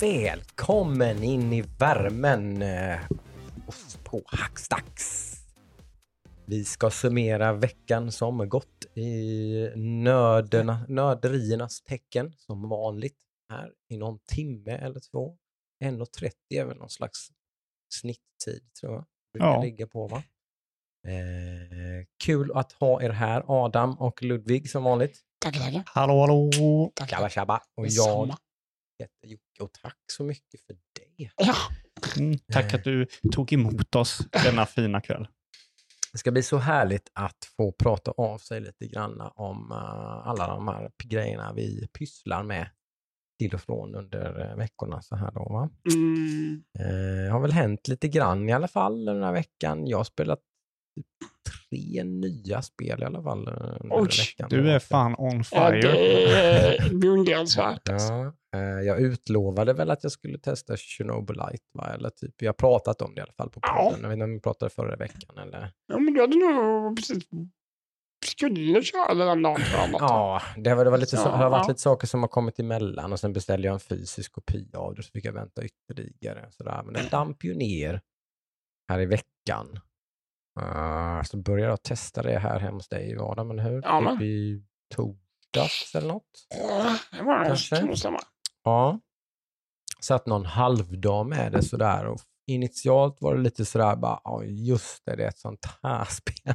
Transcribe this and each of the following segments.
välkommen in i värmen eh, på Hackstacks. Vi ska summera veckan som gått i nöderna, nörderiernas tecken som vanligt här i någon timme eller två. 1.30 är väl någon slags snitttid tror jag. Brukar Ja. ligga på va? Eh, kul att ha er här Adam och Ludvig som vanligt. Tackar, tackar. Hallå, hallå! tackar. Tjabba tjabba. Och jag heter Jocke och tack så mycket för det. Ja, Mm, tack att du tog emot oss denna fina kväll. Det ska bli så härligt att få prata av sig lite grann om eh, alla de här grejerna vi pysslar med till och från under eh, veckorna. Så här då, va? mm, Eh, har väl hänt lite grann i alla fall den här veckan. Jag har spelat typ tre nya spel i alla fall eh, Oj. Du är fan on ja, fire. det är beundransvärt. alltså. Ja, eh, jag utlovade väl att jag skulle testa Chernobylite, va? eller typ, vi har pratat om det i alla fall på Ja. podden. Jag vet inte om vi pratade förra veckan eller? Ja, men du hade nog precis skulle köra den dagen. Ja, det, var, det, var lite, så, Så, det har varit ja. lite saker som har kommit emellan och sen beställde jag en fysisk kopia av det så fick jag vänta ytterligare. Sådär. Men den damp ju ner här i veckan. Uh, så började jag testa det här hemma hos dig Adam, eller hur? Ja, men. typ i torsdags eller något. Ja, det var Kanske. Ja. Satt någon halvdag med det sådär och initialt var det lite sådär bara, ja just det, det är ett sånt här spel.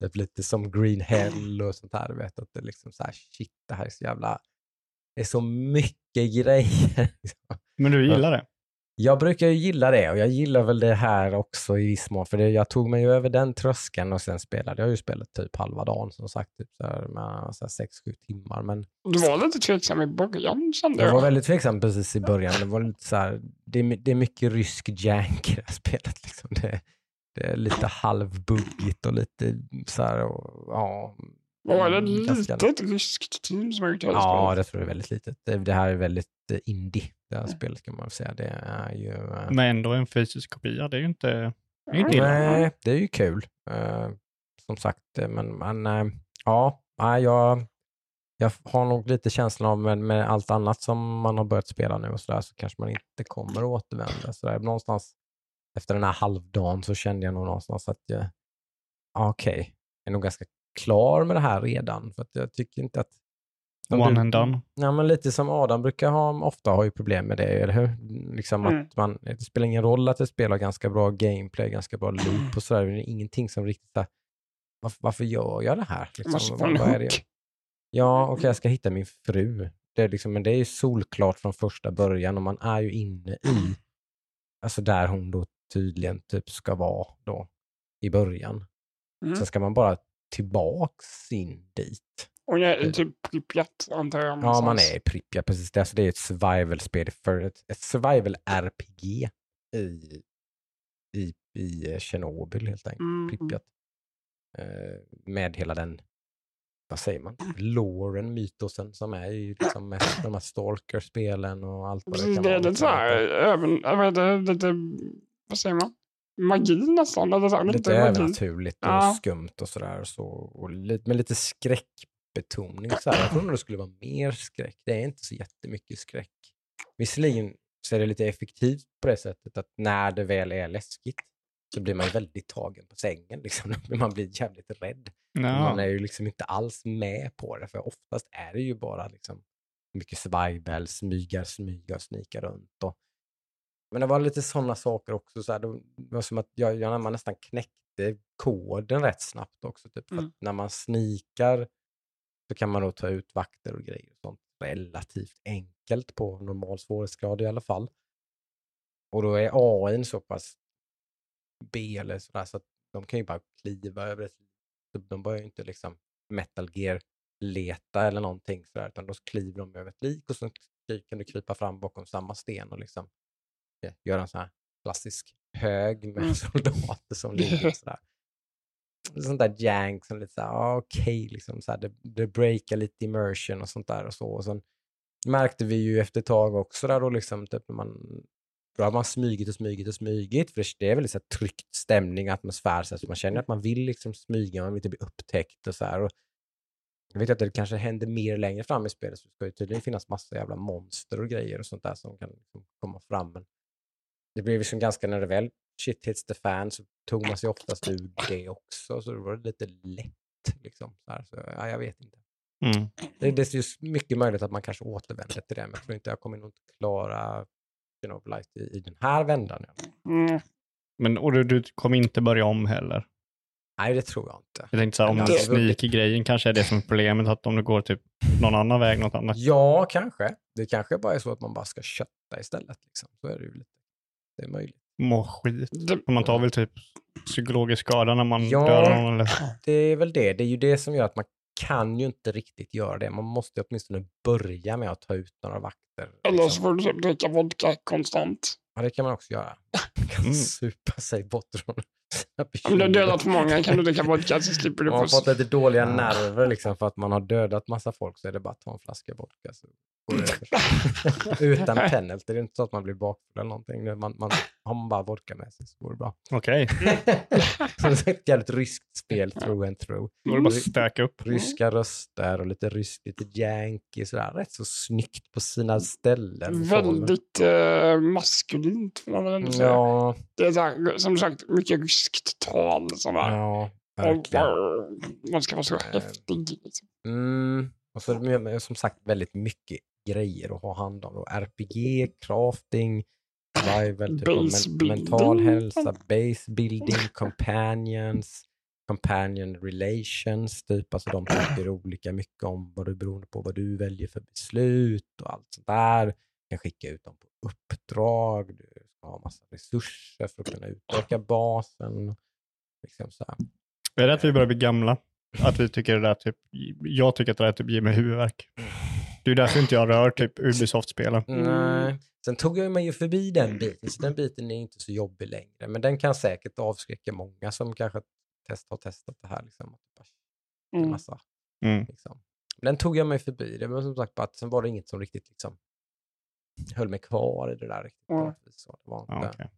Typ lite som Green Hell och sånt här, du vet att det är liksom så här, shit det här är så jävla, det är så mycket grejer. Men du gillar det? Jag brukar ju gilla det och jag gillar väl det här också i viss mån för det, jag tog mig ju över den tröskeln och sen spelade jag ju spelat typ halva dagen som sagt, typ så här, med så här 6-7 timmar men Du var lite tveksam i början kände Jag jag. var väldigt tveksam precis i början. Det, var lite så här, det, är, det är mycket rysk jank i det här spelet. Liksom. Det, det är lite halvbuggigt och lite så här, och, ja. Var det ett litet ryskt team som har gjort det här Ja, spelet? det tror jag är väldigt litet. Det, det här är väldigt eh, indie, det här spelet kan man säga. Det är ju... eh, Men ändå en fysisk kopia, det är ju inte... Det är ju. Nej, det är ju kul. Eh, som sagt, eh, men, men eh, ja, jag, jag har nog lite känslan av med, med allt annat som man har börjat spela nu och sådär så kanske man inte kommer att återvända. Så där, någonstans efter den här halvdagen så kände jag nog någonstans att jag, ja, okej, jag är nog ganska klar med det här redan. För att jag tycker inte att One du- and done. Ja, men lite som Adam brukar ha, ofta har ju problem med det, eller hur? Liksom Mm. att man, det spelar ingen roll att det spelar ganska bra gameplay, ganska bra loop och sådär. Det är ingenting som riktigt här, varför, varför gör jag det här? Du måste Liksom, få en hook. Ja, okej, jag ska hitta min fru. Det är liksom, men det är ju solklart från första början och man är ju inne i, alltså där hon då tydligen typ ska vara då i början. Mm. Sen ska man bara tillbaks in dit. Och jag är typ Pripyat antar jag. Ja, man är i Pripyat, precis. Det, alltså, det är ett survival-spel, för ett, ett survival-RPG i, i, i Tjernobyl helt enkelt, Mm. Pripyat. Eh, med hela den, vad säger man, loren, mytosen som är i liksom mest de här stalker-spelen och allt vad det kan det är vara. lite så här, även, jag vet inte, lite, vad säger man? Magi nästan. Eller så här, Lite lite övernaturligt och Ja. skumt och sådär. Så, och lite, med lite skräckbetoning. Så här. Jag trodde det skulle vara mer skräck. Det är inte så jättemycket skräck. Visserligen så är det lite effektivt på det sättet att när det väl är läskigt så blir man väldigt tagen på sängen. Liksom. Man blir jävligt rädd. Man är ju liksom inte alls med på det, för oftast är det ju bara liksom mycket survival, smyga, smyga, snika runt. Och... Men det var lite sådana saker också. Så här, det var som att jag, jag man nästan knäckte koden rätt snabbt också. Typ, Mm. när man snikar så kan man då ta ut vakter och grejer och sånt relativt enkelt på normal svårighetsgrad i alla fall. Och då är AI så pass B eller sådär så att de kan ju bara kliva över ett de börjar ju inte liksom metal gear leta eller någonting sådär, utan då kliver de över ett lik och så kan du krypa fram bakom samma sten och liksom eh, göra en sån här klassisk hög med Mm. soldater som ligger sådär. Sånt där jank som lite såhär, ah, okej, liksom såhär, det, det breakar lite immersion och sånt där och så. Och sen märkte vi ju efter ett tag också där då liksom, typ när man då har man smygit och smygit och smygit, för det är väldigt så här tryckt stämning, och atmosfär, så man känner att man vill liksom smyga, man vill inte bli upptäckt och så här. Och Jag vet att det kanske händer mer längre fram i spelet, så det ska ju tydligen finnas massa jävla monster och grejer och sånt där som kan liksom komma fram. Men det blev liksom ganska, när det väl shit hits the fan så tog man sig oftast ur det också, så det var lite lätt liksom. Så, här, så ja, jag vet inte. Mm. Det, det är just mycket möjligt att man kanske återvänder till det, men jag tror inte jag kommer nog inte klara Xenoblight i, i den här vändan. Mm. Men, och du, du kommer inte börja om heller. Nej, det tror jag inte. Jag tänkte så här, om Ja, det det- sneaky-grejen kanske är det som är problemet, att om du går typ någon annan väg, något annat. Ja, kanske. Det kanske bara är så att man bara ska kötta istället. Liksom. Så är det ju lite. Det är möjligt. Må skit. Man tar väl typ psykologisk skada när man Ja. dödar någon eller? Det är väl det. Det är ju det som gör att man kan ju inte riktigt göra det. Man måste åtminstone börja med att ta ut några vakter. eller så liksom. får du typ dricka vodka konstant. Ja, det kan man också göra. Man kan Mm. supa sig bort från Om du har dödat för många kan du dricka vodka så slipper du Om man har fått lite dåliga nerver liksom, för att man har dödat massa folk så är det bara att ta en flaska vodka. Så. Utan penalty. Det är inte så att man blir bakfull eller någonting. Man, man, har man bara vodka med sig så går det bra. Okej, så det är ett jävligt ryskt spel, through and through. då är det bara att stöka upp. Ryska röster och lite ryskt, lite yankee sådär. Rätt så snyggt på sina ställen. Väldigt eh, maskulint får man väl ändå säga. Ja, Det är så här, som sagt mycket ryskt tal. Sådär. ja, verkligen. man ska vara så Eh, häftig. Liksom. Mm. Och så som sagt väldigt mycket grejer att ha hand om. RPG, crafting, survival, typ men, mental hälsa, base building, companions, companion relations, typ alltså de tycker olika mycket om vad du beroende på vad du väljer för beslut och allt sånt där. Du kan skicka ut dem på uppdrag, du ha massa resurser för att kunna utöka basen. Liksom så här. Är det att vi börjar bli gamla? Att vi tycker det där typ, jag tycker att det där typ ger mig huvudvärk. Det är därför inte jag rör typ Ubisoft-spelen. Nej. Sen tog jag mig ju förbi den biten, så den biten är inte så jobbig längre. Men den kan säkert avskräcka många som kanske test, har testat det här. Liksom. Mm. Massa, Mm. liksom. Den tog jag mig förbi. Det var som sagt bara att sen var det inget som riktigt liksom, höll mig kvar i det där. Riktigt, Mm. Så det var inte, Ja, okej.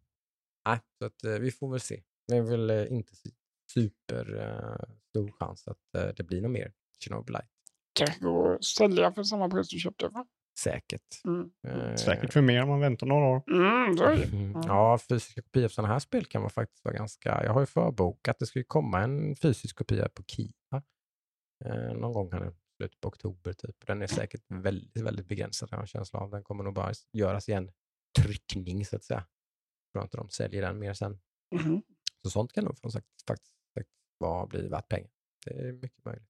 nej, så att, eh, vi får väl se. Det är väl eh, inte super eh, stor chans att eh, det blir något mer Chernobyl Kanske går att sälja för samma pris du köpte för. Säkert. Mm. Säkert för mer om man väntar några år. Mm. Mm. Ja, fysiska kopior av sådana här spel kan man faktiskt vara ganska... Jag har ju förbokat att det ju komma en fysisk kopia på Kina. Eh, någon gång här nu, slutet på oktober typ. Den är säkert väldigt, väldigt begränsad har jag en känsla av. Den kommer nog bara göras i en tryckning så att säga. Jag tror inte de säljer den mer sen. Mhm. Så sånt kan nog faktiskt, faktiskt, faktiskt vara, bli värt pengar. Det är mycket möjligt.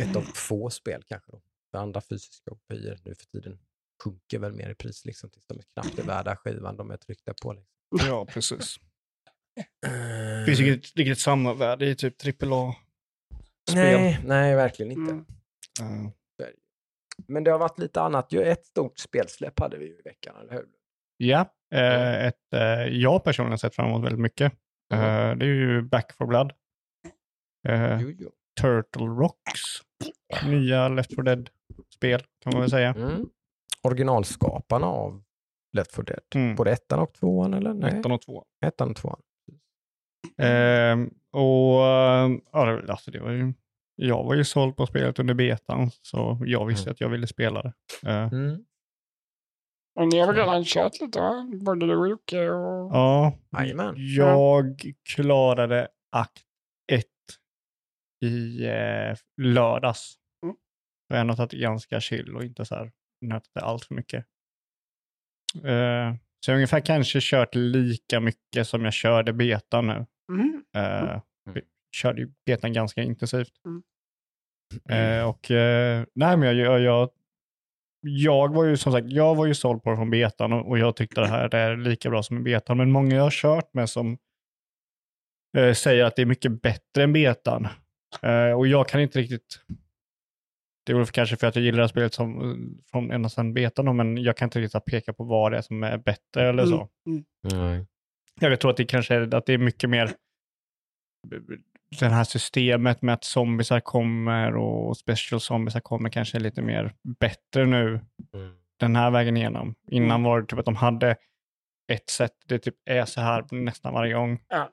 Ett av få spel kanske då. För andra fysiska kopior nu för tiden sjunker väl mer i pris liksom tills de är knappt är värda skivan de är tryckta på. Liksom. Ja, precis. Det finns inget riktigt samma värde i typ AAA-spel. nej, nej, verkligen inte. Mm. Men det har varit lite annat. Ju ett stort spelsläpp hade vi i veckan, eller hur? ja, eh, ett, eh, jag personligen har sett fram emot väldigt mycket. Eh, det är ju Back for Blood. Eh, Jo, jo. Turtle Rocks. Nya Left 4 Dead-spel kan man väl säga. Mm. Originalskaparna av Left 4 Dead. Mm. Både ettan och tvåan, eller? Nej, Ettan och tvåan. ettan och tvåan. Ehm, och eh, ja, det- alltså det var ju, jag var ju såld på spelet under betan, så jag visste Mm. att jag ville spela det. Eh, Mm. Och ni har väl redan kört lite va? Både du och Jocke och... Ja, Jajamän. jag klarade akt 1 i eh, lördags. Mm. Jag har tagit ganska chill och inte så här nötat det allt för mycket. Eh, så jag har ungefär kanske kört lika mycket som jag körde betan nu. Mm. Eh, vi körde ju betan ganska intensivt. Mm. Eh, och eh, nej, men jag, jag, jag, jag var ju som sagt, jag var ju såld på det från betan och, och jag tyckte det här är lika bra som i betan. Men många jag har kört med som eh, säger att det är mycket bättre än betan. Eh, och jag kan inte riktigt, det är väl kanske för att jag gillar det här spelet som, från ända sedan betan, då, men jag kan inte riktigt peka på vad det är som är bättre eller så. Mm. Nej. Jag tror att det kanske är, att det är mycket mer det här systemet med att zombisar kommer och special zombisar kommer kanske är lite mer bättre nu Mm. den här vägen igenom. Innan Mm. var det typ att de hade ett sätt, det typ är så här nästan varje gång. Ja.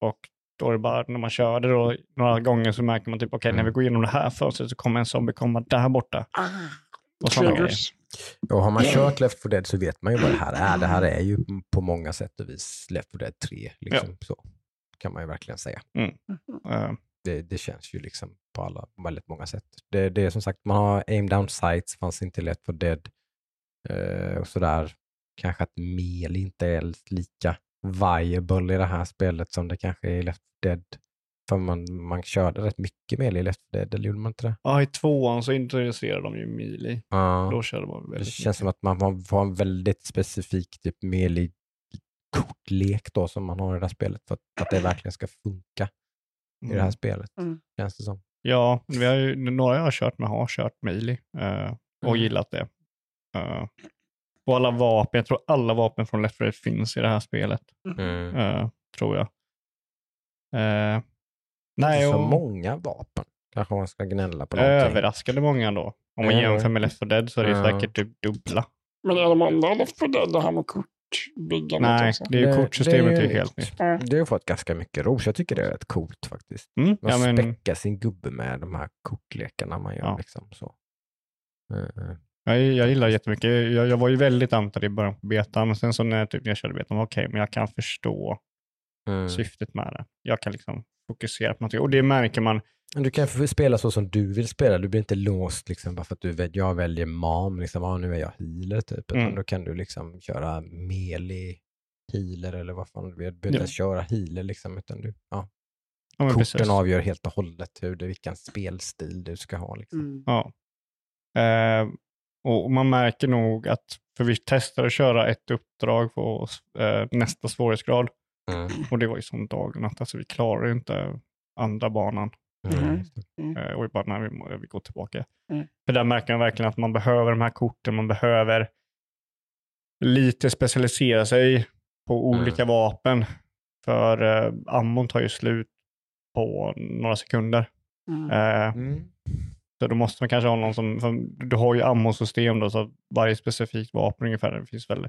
Och då är det bara när man kör det då, några gånger så märker man typ okej när vi Mm. går igenom det här fönstret så kommer en zombie komma där borta. Och sådana grejer. Och har man kört Left 4 Dead så vet man ju vad det här är. Det här är ju på många sätt och vis Left 4 Dead 3. Liksom, så kan man ju verkligen säga. Eh, Det, det känns ju liksom på alla, väldigt många sätt. Det, det är som sagt, man har aim down sights, fanns inte Left 4 Dead. Eh, och sådär. Kanske att mel inte är lika viable i det här spelet som det kanske är i Left 4 Dead. För man, man körde rätt mycket mel i Left 4 Dead, eller gjorde man inte det? Ja, i tvåan så introducerade de ju Melee. Ja. Då körde man Det väldigt känns som att man har- får en väldigt specifik typ melig kortlek då som man har i det här spelet för att, att det verkligen ska funka i det här Mm. spelet. Mm. Känns det som. Ja, vi har ju, några jag har kört med har kört Melee eh, och Mm. gillat det. Uh, och alla vapen, jag tror alla vapen från Left 4 Dead finns i det här spelet. Mm. eh, tror jag. Eh, nej, Inte så och många vapen. Kanske man ska gnälla på någonting. överraskande många då. Om man Ja. jämför med Left 4 Dead så är det Ja. säkert typ dubbla. Men är de andra Left 4 Dead det här med kortbyggandet Nej, också? det är ju Det- kortsystemet det är är ju ju helt nytt. Det har ju fått ganska mycket ros. Jag tycker det är rätt coolt faktiskt. Mm, Man ja, men, späckar sin gubbe med de här kortlekarna man gör. Ja. Liksom, så. Eh, jag, jag gillar jättemycket. Jag, jag var ju väldigt antad i början på betan, men sen så när jag, typ, när jag körde betan, okej, men jag kan förstå mm. syftet med det. Jag kan liksom fokusera på någonting. Och det märker man. Men Du kan spela så som du vill spela. Du blir inte låst liksom, bara för att du väl, jag väljer mam. Liksom, ah, nu är jag healer typ. Mm. då kan du liksom köra melee healer eller vad fan du vill. Du behöver inte köra healer liksom. Utan du, ja. Ja, Korten precis. avgör helt och hållet hur det, vilken spelstil du ska ha. Liksom. Mm. Ja. Eh, och och man märker nog att, för vi testade att köra ett uppdrag på eh, nästa svårighetsgrad Mm. och det var ju som dag och natt. Alltså vi klarade inte andra banan. Mm. Mhm. Eh, och vi bara, nej, vi, går tillbaka. Mm. För där märker man verkligen att man behöver de här korten, man behöver lite specialisera sig på Mm. olika vapen. För eh, ammon tar ju slut på några sekunder. Mm. Eh, Mm. så då måste man kanske ha någon som, för du har ju ammosystem då, så varje specifikt vapen ungefär, det finns väl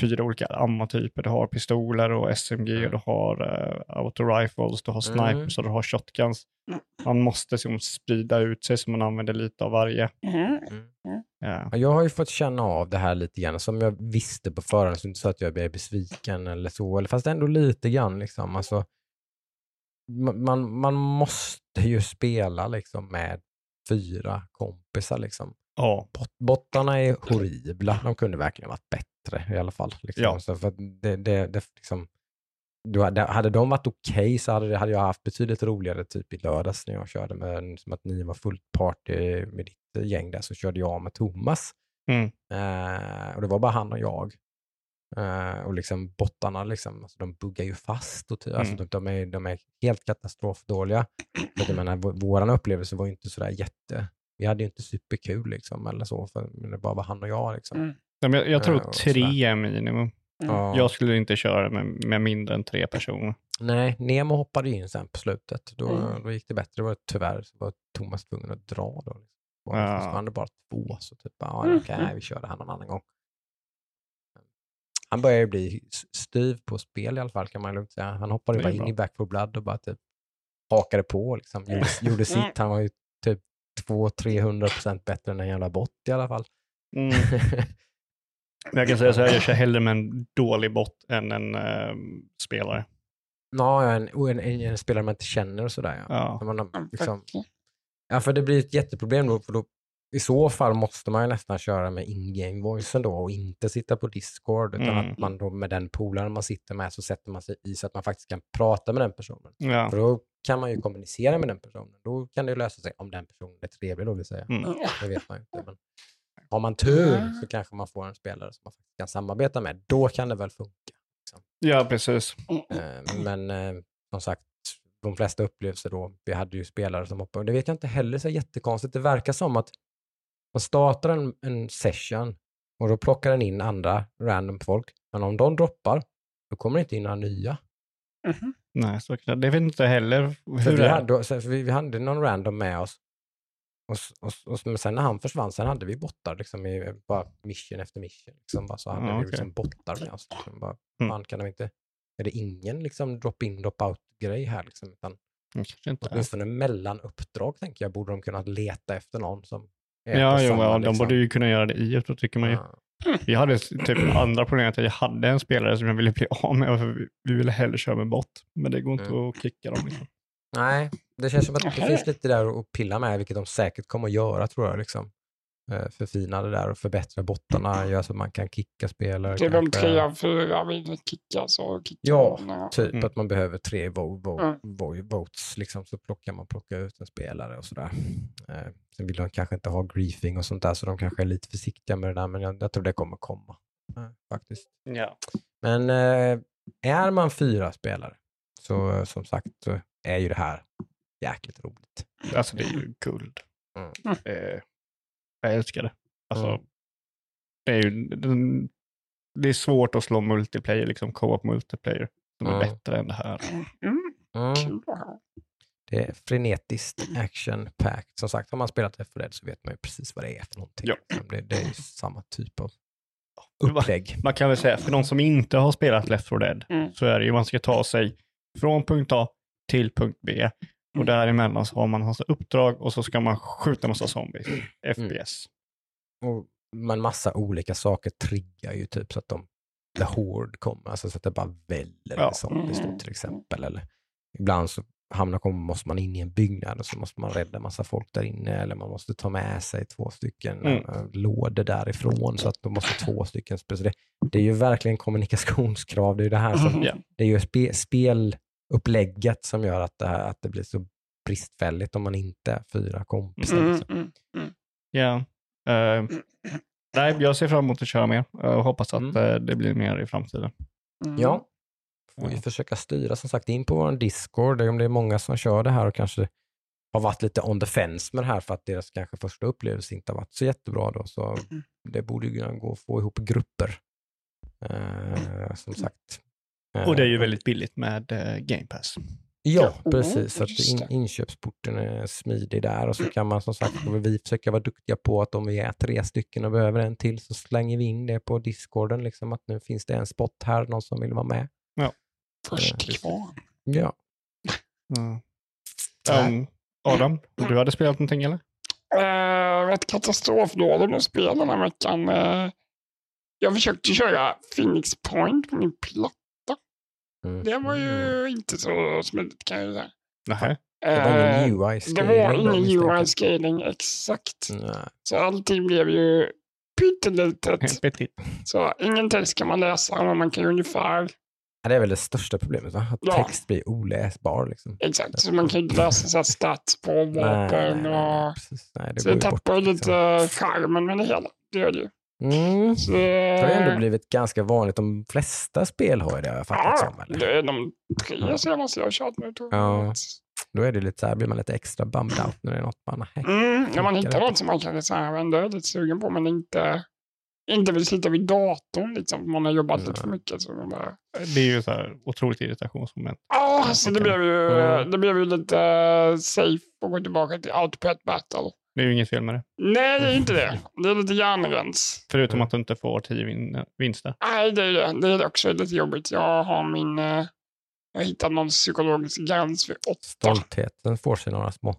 fyra olika ammotyper. Du har pistoler och SMG, Mm. du har uh, auto-rifles, du har snipers och du har shotguns. Mm. Man måste liksom sprida ut sig så man använder lite av varje. Ja. Ja, Jag har ju fått känna av det här lite grann som jag visste på förhand, så inte så att jag blev besviken eller så, eller fast ändå lite grann. Liksom. Alltså, ma- man, man måste ju spela liksom, med fyra kompisar. Liksom. Ja. Bot, bottarna är horribla, de kunde verkligen varit bättre i alla fall. Liksom. Ja. Så för det, det, det, liksom, hade, hade de varit okej så hade, hade jag haft betydligt roligare typ i lördags när jag körde med, som att ni var fullt party med ditt gäng där, så körde jag med Thomas. Mm. Eh, och det var bara han och jag. Eh, och liksom bottarna, liksom, alltså, de buggar ju fast. Och ty- alltså, Mm. de, de, är, de är helt katastrofdåliga. Jag menar, vår- upplevelse var ju inte sådär jätte... Vi hade ju inte superkul liksom, eller så, för men det bara var han och jag. Liksom. Mm. Ja, men Jag, jag Ja, tror och tre är minimum. Ja. Jag skulle inte köra med, med mindre än tre personer. Nej, Nemo hoppade in sen på slutet. Då, Mm. då gick det bättre. Det var tyvärr så var Thomas tvungen att dra då. Liksom. Var det Ja. fortfarande bara två, så typ, ja, Mm. okej, nej, vi kör det här någon annan gång. Han börjar ju bli styv på spel i alla fall kan man lugnt säga. Han hoppade bara in bra. i Back for Blood och bara typ hakade på. Liksom. Gjorde, gjorde sitt. Han var ju typ 200-300 procent bättre än en jävla bot i alla fall. Mm. Men Jag kan säga så här, jag kör hellre med en dålig bot än en eh, spelare. Ja, en, och en, en, en spelare man inte känner och sådär. Ja. Ja. Man, liksom. Ja, för det blir ett jätteproblem då, för då i så fall måste man ju nästan köra med in-game voicen då och inte sitta på Discord, utan Mm. att man då med den polaren man sitter med så sätter man sig i så att man faktiskt kan prata med den personen. Ja. För då kan man ju kommunicera med den personen. Då kan det ju lösa sig om den personen är trevlig då vill säga. Mm. Det vet man ju inte. Men har man tur så kanske man får en spelare som man faktiskt kan samarbeta med. Då kan det väl funka. ja, precis. Eh, Men eh, som sagt, de flesta upplevelser då, vi hade ju spelare som hoppade, och det vet jag inte heller så jättekonstigt. Det verkar som att man startar en, en session och då plockar den in andra random folk. Men om de droppar, då kommer det inte in några nya. Mhm. Nej, så, det vet inte heller hur vi, det är. hade, så, vi, vi hade någon random med oss. Och, och, och, men sen när han försvann, sen hade vi bottar liksom i bara mission efter mission. Liksom, bara så hade Ja, vi okej. liksom bottar med oss. Liksom, bara, Mm. fan, kan de inte, är det ingen liksom drop in, drop out grej här. Liksom, utan Mm, Kanske inte. åtminstone mellan uppdrag tänker jag borde de kunna leta efter någon som Ja, jo, samma, ja, de liksom. borde ju kunna göra det i ett, då tycker man ju. Ja. Vi hade typ andra problem att jag hade en spelare som jag ville bli av med. För vi- vi ville hellre köra med bot. Men det går inte Mm. att kicka dem. Liksom. Nej, det känns som att det finns lite där att pilla med, vilket de säkert kommer att göra tror jag. Liksom. Eh, Förfina det där och förbättra bottarna, göra så att man kan kicka spelare. Det är de kanske. tre av fyra vill kicka så kickar Ja, de. Ja. Typ Mm. att man behöver tre vo vo Mm. vo votes, liksom, så plockar man plocka ut en spelare och sådär. Eh, sen vill de kanske inte ha griefing och sånt där, så de kanske är lite försiktiga med det där, men jag, jag tror det kommer komma. Eh, faktiskt. Ja. Men eh, är man fyra spelare, så eh, som sagt så är ju det här jäkligt roligt. Alltså det är ju guld. Mm. Eh, jag älskar det. Alltså, Mm. det, är ju, det är svårt att slå multiplayer, liksom co-op multiplayer, som är Mm. bättre än det här. Mm, Mm. att höra. Det är frenetiskt action packed. Som sagt, har man spelat Left 4 Dead så vet man ju precis vad det är för någonting. Ja. Liksom. Det, det är ju samma typ av det upplägg. Man kan väl säga, för de som inte har spelat Left 4 Dead, Mm. så är det ju man ska ta sig från punkt A till punkt B. Och Mm. däremellan så har man alltså uppdrag och så ska man skjuta massa zombies. FPS. Och men massa olika saker triggar ju typ så att de, the horde kommer, alltså så att det bara väller Ja. zombies då, till exempel. Eller ibland så hamnar, kommer, måste man in i en byggnad och så måste man rädda massa folk där inne eller man måste ta med sig två stycken Mm. äh, lådor därifrån så att de måste två stycken. Det, det är ju verkligen kommunikationskrav. Det är ju det här som, Ja. det är ju spe, spelupplägget som gör att det, här, att det blir så bristfälligt om man inte är fyra kompisar. Mm, liksom. mm. Ja. Eh, nej, jag ser fram emot att köra mer och hoppas att Mm. eh, det blir mer i framtiden. Mm. Ja, får vi Ja. försöka styra som sagt in på vår Discord. Om det är många som kör det här och kanske har varit lite on the fence med det här för att deras kanske första upplevelse inte har varit så jättebra då. Så Mm. det borde ju kunna gå att få ihop grupper. Eh, som sagt. Eh, Och det är ju väldigt billigt med eh, Game Pass. Ja, Ja, precis. Så att in, inköpsporten är smidig där och så kan man som sagt, vi försöka vara duktiga på att om vi är tre stycken och behöver en till så slänger vi in det på discorden, liksom att nu finns det en spot här, någon som vill vara med. Först Eh, till kvar. Ja. Mm. Um, Adam, du hade spelat någonting eller? Uh, ett katastrofdåd att spela den här veckan. Eh, jag försökte köra Phoenix Point på min platta. Det var ju inte så smidigt kan jag säga. Nej. Det var Eh, ingen UI det var ingen UI-scaling exakt. Nej. Så allting blev ju pyttelitet. Så ingen text kan man läsa, men man kan ju ungefär... Det är väl det största problemet, va? att Ja. text blir oläsbar. Liksom. Exakt, så man kan ju inte läsa så här stats på Nej, vapen nej, nej, och... Nej, det Så det tappar ju liksom. lite charmen med det hela. Det gör det ju. Mm. Så, Det har ju ändå blivit ganska vanligt. De flesta spel har ju det, har jag fattat ja, som. Eller? det är de tre senaste jag har kört nu Ja. Då är det lite så här, blir man lite extra bummed out när det är något man... Nej. Mm, när man hittar något som man kanske så här, ändå är lite sugen på men inte, inte vill sitta vid datorn liksom. Man har jobbat lite för mycket. Så man bara, Det är ju så här otroligt irritationsmoment. Ja, så det blev ju, Mm. det blev ju lite safe att gå tillbaka till output battle. Det är ju inget fel med det. Nej, det är inte det. Det är lite hjärnrens. Förutom att du inte får tio vin- vinster. Nej, det är det. Det är också lite jobbigt. Jag har min... eh, Jag har hittat någon psykologisk gräns vid åtta. Stoltheten får sig några små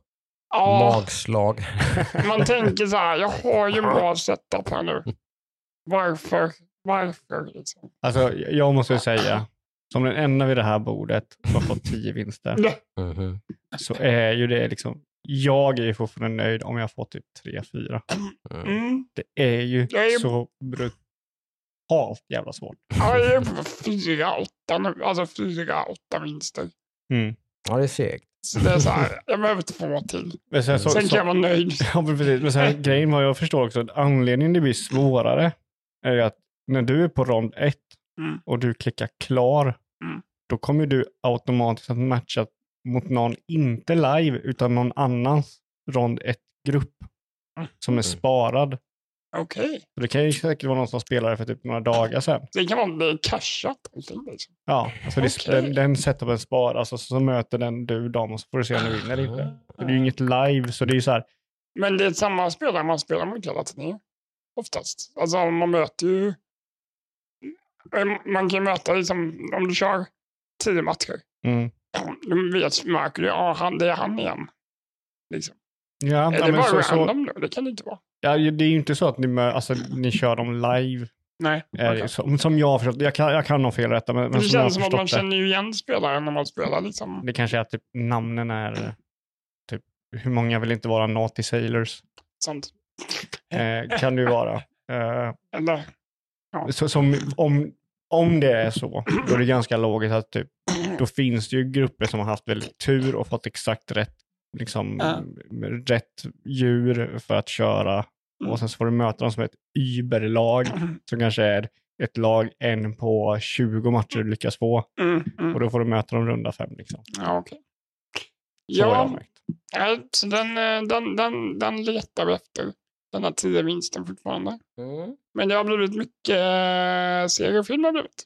Ja, magslag. man tänker så här, jag har ju en bra setup här nu. Varför? Varför? Liksom? Alltså, jag måste ju säga, som den enda vid det här bordet som har fått tio vinster, Mhm. så är ju det liksom, jag är fortfarande nöjd om jag får typ tre, fyra. Mm. Det är ju är- så brutalt jävla svårt. Ja, jag är på fyra, åtta nu. Alltså fyra, åtta vinster. Mm. Ja, det är segt. Så det är så här, jag behöver två till. Men sen, så, Sen så, kan jag vara nöjd. ja, men precis. Men sen, grejen vad jag förstår också, att anledningen det blir svårare är att när du är på rond ett Mm. och du klickar klar, Mm. då kommer du automatiskt att matcha mot någon, inte live, utan någon annans rond ett grupp Mm. som är Mm. sparad. Okej. Så det kan ju säkert vara någon som spelade för typ några dagar sedan. Det kan vara är cashat. Liksom. Ja, alltså Okej. den, den setupen sparas och så, så möter den du dem och så får du se om du vinner eller inte. Så det är ju inget live, så det är ju så här, Men det är samma spelare man spelar mot hela tiden. Oftast. Alltså man möter ju... Man kan ju möta liksom, om du kör tio matcher. mm, de vet, märker du, ja, han, det är han igen. Liksom. Ja, Är ja, det bara så, så, random då? Det kan det inte vara. ja, det är ju inte så att ni, alltså, ni kör dem live. Nej. Det, okej. som, som jag har förstått, jag kan, jag kan ha fel rätta, men, men Det som känns som att man det. känner ju igen spelaren när man spelar liksom. Det kanske är att typ, namnen är, eh, typ, hur många vill inte vara Naughty Sailors? Sånt. Eh, kan ju vara. Eh, Eller, så, som, om, om det är så, då är det ganska logiskt att typ, då finns det ju grupper som har haft väldigt tur och fått exakt rätt, liksom, Ja. rätt djur för att köra. Och sen så får du möta dem som ett überlag som kanske är ett lag en på 20 matcher du lyckas få. mm, mm. Och då får du möta dem runda fem. Liksom. Ja, okej. Så har jag Ja, märkt. nej, så den, eh, den, den, den letar vi efter. Den här tio vinsten fortfarande. Mm. Men det har blivit mycket eh, seriefilmer har blivit.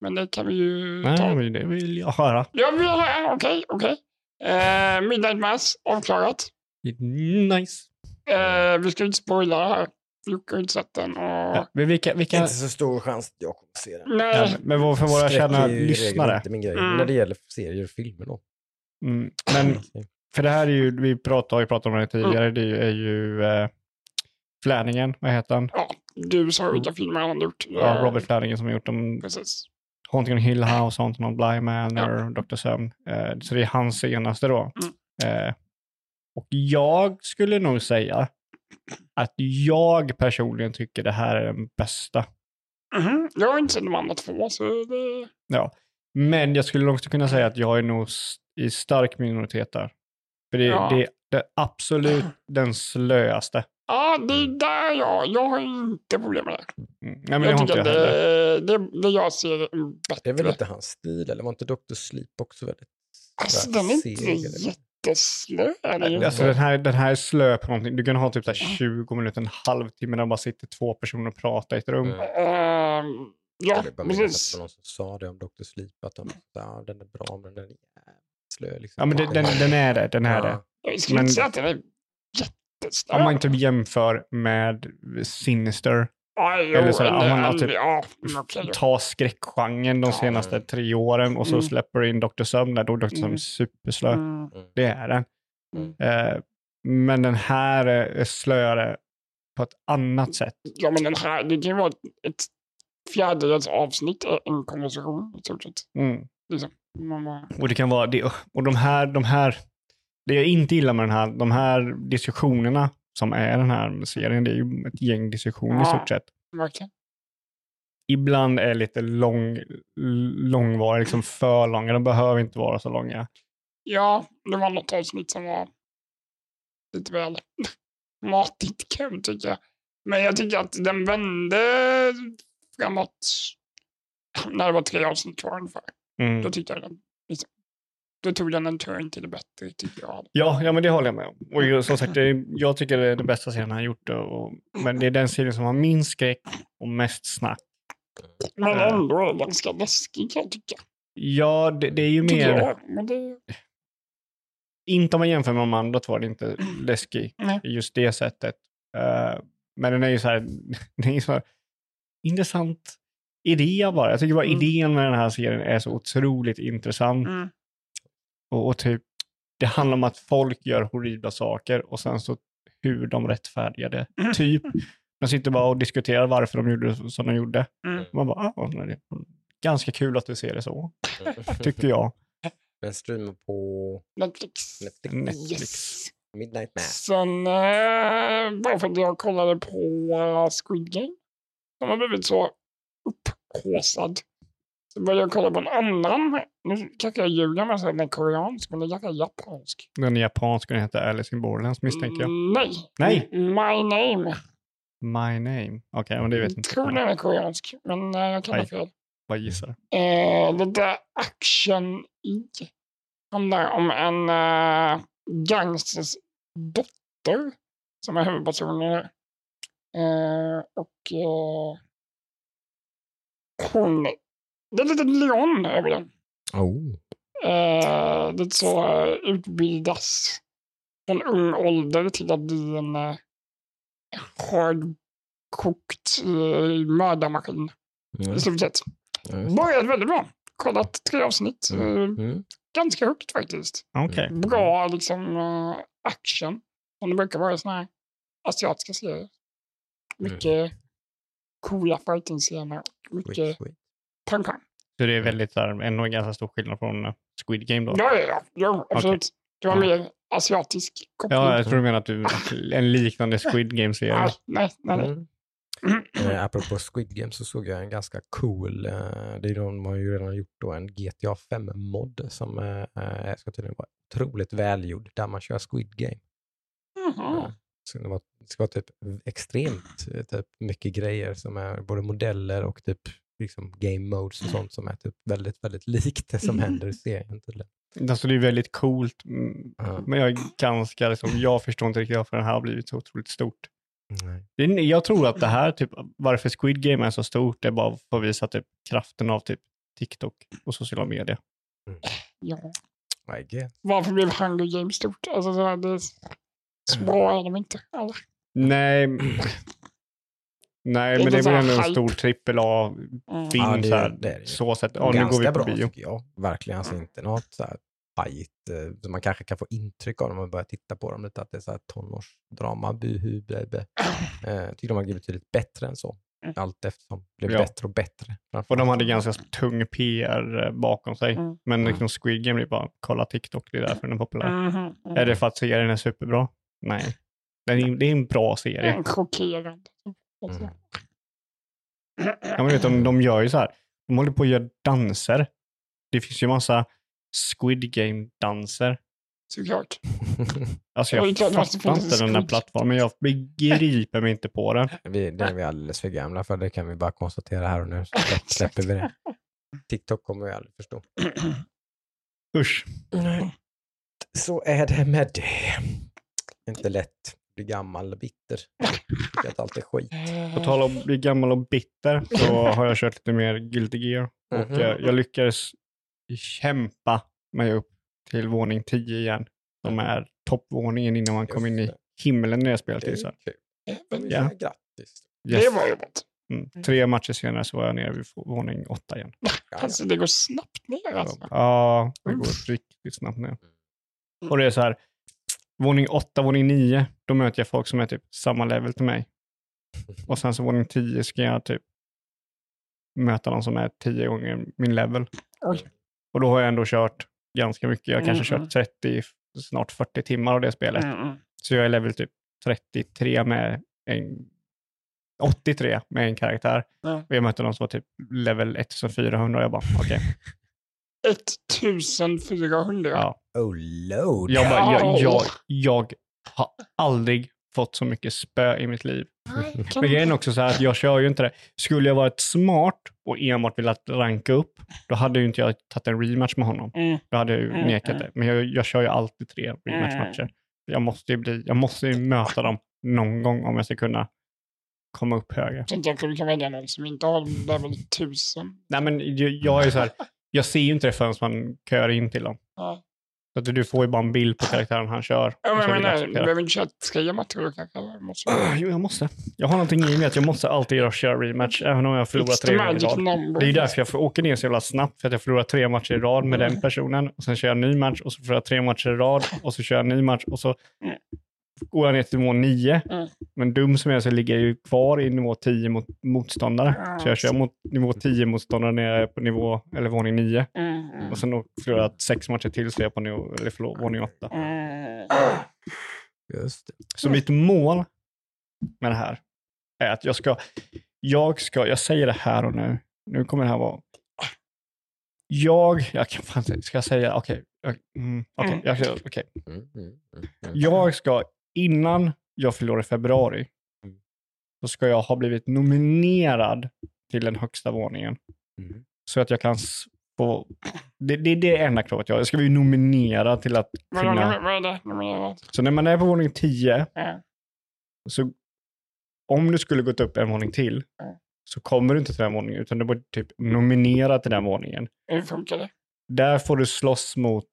Men det kan vi ju ta. Nej, men det vill jag höra. Ja, vi har, okej, okej. Eh, Midnight Mass, avklarat. Nice. Eh, vi ska inte spoila här. Jocke har inte sett den. Och... Ja, men vilka, vilka, Inte så stor chans att jag kommer se den. Nej, ja, men vad- för våra regel lyssnare. inte min grej. Mm. När det gäller serier och filmer då. Mm, men för det här är ju, vi pratar, har ju pratat om det tidigare, det är ju eh, Flanagan, vad heter han? ja, du sa vilka filmer han gjort. Ja, Robert Flanagan som har gjort dem, Precis. Haunting on Hill House, Haunting on Bly Manor, Dr. Sömn. Eh, så det är hans senaste då. Eh, och jag skulle nog säga att jag personligen tycker det här är den bästa. Mhm, Jag har inte sett de andra två, så det... Ja. Men jag skulle också kunna säga att jag är nog i stark minoritet där. För det, Ja. det, det är absolut den slöaste. Ja, det är där jag... Jag har inte problem med det. Mm. Nej, men jag inte tycker heller. det, det, det jag ser är bättre. Det är väl inte hans stil, eller var inte Dr. Sleep också väldigt Alltså, den är inte jätteslö. Alltså, inte. den, här, den här är slö på någonting. Du kan ha typ så här 20 minuter, en halvtimme där bara sitter två personer och pratar i ett rum. Mm. Ehm, ja, precis. det var någon som sa det om Dr. Sleep, att de, ja, den är bra men den är slö. Liksom. Ja, men det, den, den är det. Den är det. Jag skulle Men- inte säga att den är. Om man inte jämför med Sinister. Ja, jo, eller så om man har typ- ja, men okej. Ta skräckgenren de senaste tre åren och så Mm. släpper in Dr. Sömn där. Då är Dr. Sömn Mm. superslö. Mm. Det är den. Mm. Eh, men den här är slöare på ett annat sätt. Ja, men den här, det kan ju vara ett, fjärdedels avsnitt, en konversation i stort sett. Mm. Liksom. Och det kan vara det. Och de här, de här, det jag inte gillar med den här, de här diskussionerna som är den här serien, det är ju ett gäng diskussioner i Ja. stort sett. verkligen. Ibland är lite lång, långvariga, liksom för långa. De behöver inte vara så långa. Ja, det var något avsnitt som var lite väl matigt kan jag tycka. Men jag tycker att den vände framåt när det var tre avsnitt kvar ungefär. Mm. Då tyckte jag den, då tog den en turn till det bättre tycker jag. Ja, ja, men det håller jag med om. Och ju- som sagt, det, jag tycker det är det bästa serien han gjort. Och, men det är den serien som har minst skräck och mest snack. Men ändå är den ganska läskig kan jag tycka. Ja, det, det är ju mer, jag. Det, inte om man jämför med de andra två, är det inte läskig nej. just det sättet. Eh, men den är ju så här, det är ju så här intressant idé bara. Jag tycker bara Mm. idén med den här serien är så otroligt intressant. Mm. Och, och typ, det handlar om att folk gör horribla saker och sen så hur de rättfärdigar det. Mm. Typ, de sitter bara och diskuterar varför de gjorde som de gjorde. Mm. Man bara, ah, är ganska kul att du ser det så, tycker jag. Den streamar på Netflix. Netflix. Netflix. Yes. Midnight Mass. Sen, eh, bara för att jag kollade på uh, Squid Game. De har blivit så upphaussad. Så började jag kolla på en annan. Nu kanske jag ljuger att säga att den är koreansk, men den är ganska japansk. Den japanska den heter Alice in Borderlands misstänker jag. Mm, Nej. Nej. My name. My name. Okej, men det vet Jag inte tror jag. den är koreansk, men eh, jag kan ha fel. Vad gissar Eh, det där action i handlar om en uh, gangsters dotter som är huvudpersonen. Eh, och eh, hon, det är lite Leon över den. Oh. Eh, lite så eh, utbildas från ung ålder till att bli en uh, hårdkokt uh, mördarmaskin Mm. i stort sett. Det. Började väldigt bra. Kollat tre avsnitt. Mm. Eh, Mm. ganska högt faktiskt. Okej. Bra liksom eh, action. Som det brukar vara i såna här asiatiska serier. Mycket coola fighting-scener. och Mycket Sweet. pang-pang. Så det är väldigt här, ändå en ganska stor skillnad från eh, Squid Game då? Ja, ja, ja. Jo, absolut. Det var mer asiatisk koppling. Ja, jag tror du menar att du en liknande Squid Game-serie. nej, nej, nej. nej. Mm. Eh, apropå Squid Game så såg jag en ganska cool, eh, det är de har ju redan gjort då en GTA 5-mod som eh, eh, ska tydligen vara otroligt välgjord där man kör Squid Game. Mhm. Så det, var, det ska vara typ extremt eh, typ mycket grejer som är både modeller och typ liksom game modes och sånt som är typ väldigt, väldigt likt det som händer i serien tydligen. Alltså det är väldigt coolt, mm, Ja. men jag är ganska, liksom, jag förstår inte riktigt varför den här har blivit så otroligt stort. Nej. Jag tror att det här, typ, varför Squid Game är så stort, det är bara för att visa typ, kraften av typ, TikTok och sociala medier. Ja. I guess. Varför blev Hunger Games stort? Alltså, så, här, det är, så bra är de inte. Eller? Nej, nej men inte det så blir ändå en stor trippel A-film. Mm. Ja, det- så, det är det. så sätt. Ja, nu går vi på bra bio. jag. Verkligen, alltså inte något så här fight, eh, som man kanske kan få intryck av när man börjar titta på dem lite, att det är så här tonårsdrama, buhu, bebe. Eh, tycker de har blivit betydligt bättre än så. Mm. Allt eftersom blev Ja. bättre och bättre. Och de hade ganska tung PR eh, bakom sig. Mm. Men liksom Squid Game, det är bara kolla TikTok, det är därför den är populär. Mhm, mhm. Är det för att serien är superbra? Nej. Den är, det är en bra serie. Mm, Chockerande. Mm. Ja, men vet, de, de gör ju så här, de håller på att göra danser. Det finns ju massa Squid Game-danser. Såklart. Alltså jag måste fattar inte den där plattformen. Jag begriper mig inte på den. vi, det är vi alldeles för gamla för, det kan vi bara konstatera här och nu. Så släpp- släpper vi det. TikTok kommer vi aldrig förstå. Usch. Så är det med det. Inte lätt. Bli gammal och bitter. Att allt är skit. På tal om att bli gammal och bitter så har jag kört lite mer Guilty Gear. Och Mhm. jag, jag lyckades kämpa mig upp till våning 10 igen. Som är toppvåningen innan man kom in i Just himlen när jag spelade Det är. Men Ja. Grattis. Yes. Det var jobbat. Mm. Tre matcher senare så var jag nere vid våning 8 igen. Alltså det går snabbt ner alltså. Ja, det går riktigt snabbt ner. Och det är så här, våning 8, våning 9, då möter jag folk som är typ samma level till mig. Och sen så våning 10 ska jag typ möta någon som är 10 gånger min level. Oj. Och då har jag ändå kört ganska mycket. Jag har kanske Mm, kört 30, snart 40 timmar av det spelet. Mm, mm. Så jag är level typ 33 med en 83 med en karaktär. Ja. Och jag mötte någon som var typ level 1400 och jag bara okej. 1400. Ja. Oh load. Jag, bara, jag, jag, jag har aldrig fått så mycket spö i mitt liv. Men grejen är också så här att jag kör ju inte det. Skulle jag varit smart och enbart velat ranka upp, då hade ju inte jag tagit en rematch med honom. Mm. Då hade jag ju Mm, nekat mm. det. Men jag, jag kör ju alltid tre rematchmatcher. Jag måste ju bli, jag måste ju möta dem någon gång om jag ska kunna komma upp högre. Tänkte jag kunde kan välja någon som inte har level 1000. Nej men jag, jag är så här, jag ser ju inte det förrän man kör in till dem. Ja. Så att du får ju bara en bild på karaktären han kör. Ja, men menar, du behöver inte köra matcher då kanske. Måste Ah, Jo, jag måste. Jag har någonting i mig att jag måste alltid göra köra rematch, även om jag förlorar tre gånger i rad. number. Det är ju därför jag åka ner så jävla snabbt, för att jag förlorar tre matcher i rad med den personen. Och sen kör jag en ny match och så förlorar jag tre matcher i rad och så kör jag en ny match och så Mm. Går jag ner till nivå 9. Mm. Men dum som jag är så ligger jag ju kvar i nivå 10 mot motståndare. Så jag kör mot nivå 10 motståndare när jag är på nivå, eller våning 9. Mm, mm, Och sen då förlorar jag sex matcher till så är jag på nivå, eller förlåt, våning 8. mm. Just det. Så mitt mål med det här är att jag ska, jag ska, jag säger det här och nu, nu kommer det här vara, jag, jag kan fan ska jag säga, okej, mm, okej, Mm. jag okej. Mm, mm, mm, mm. jag ska, innan jag fyller i februari, Mm. så ska jag ha blivit nominerad till den högsta våningen. Mm. Så att jag kan få, det, det är det enda kravet jag har. Jag ska bli nominerad till att kunna, det? Det? så när man är på våning 10, Ja. Så om du skulle gått upp en våning till Mm. så kommer du inte till den våningen utan du blir typ nominerad till den våningen. Hur funkar det? Där får du slåss mot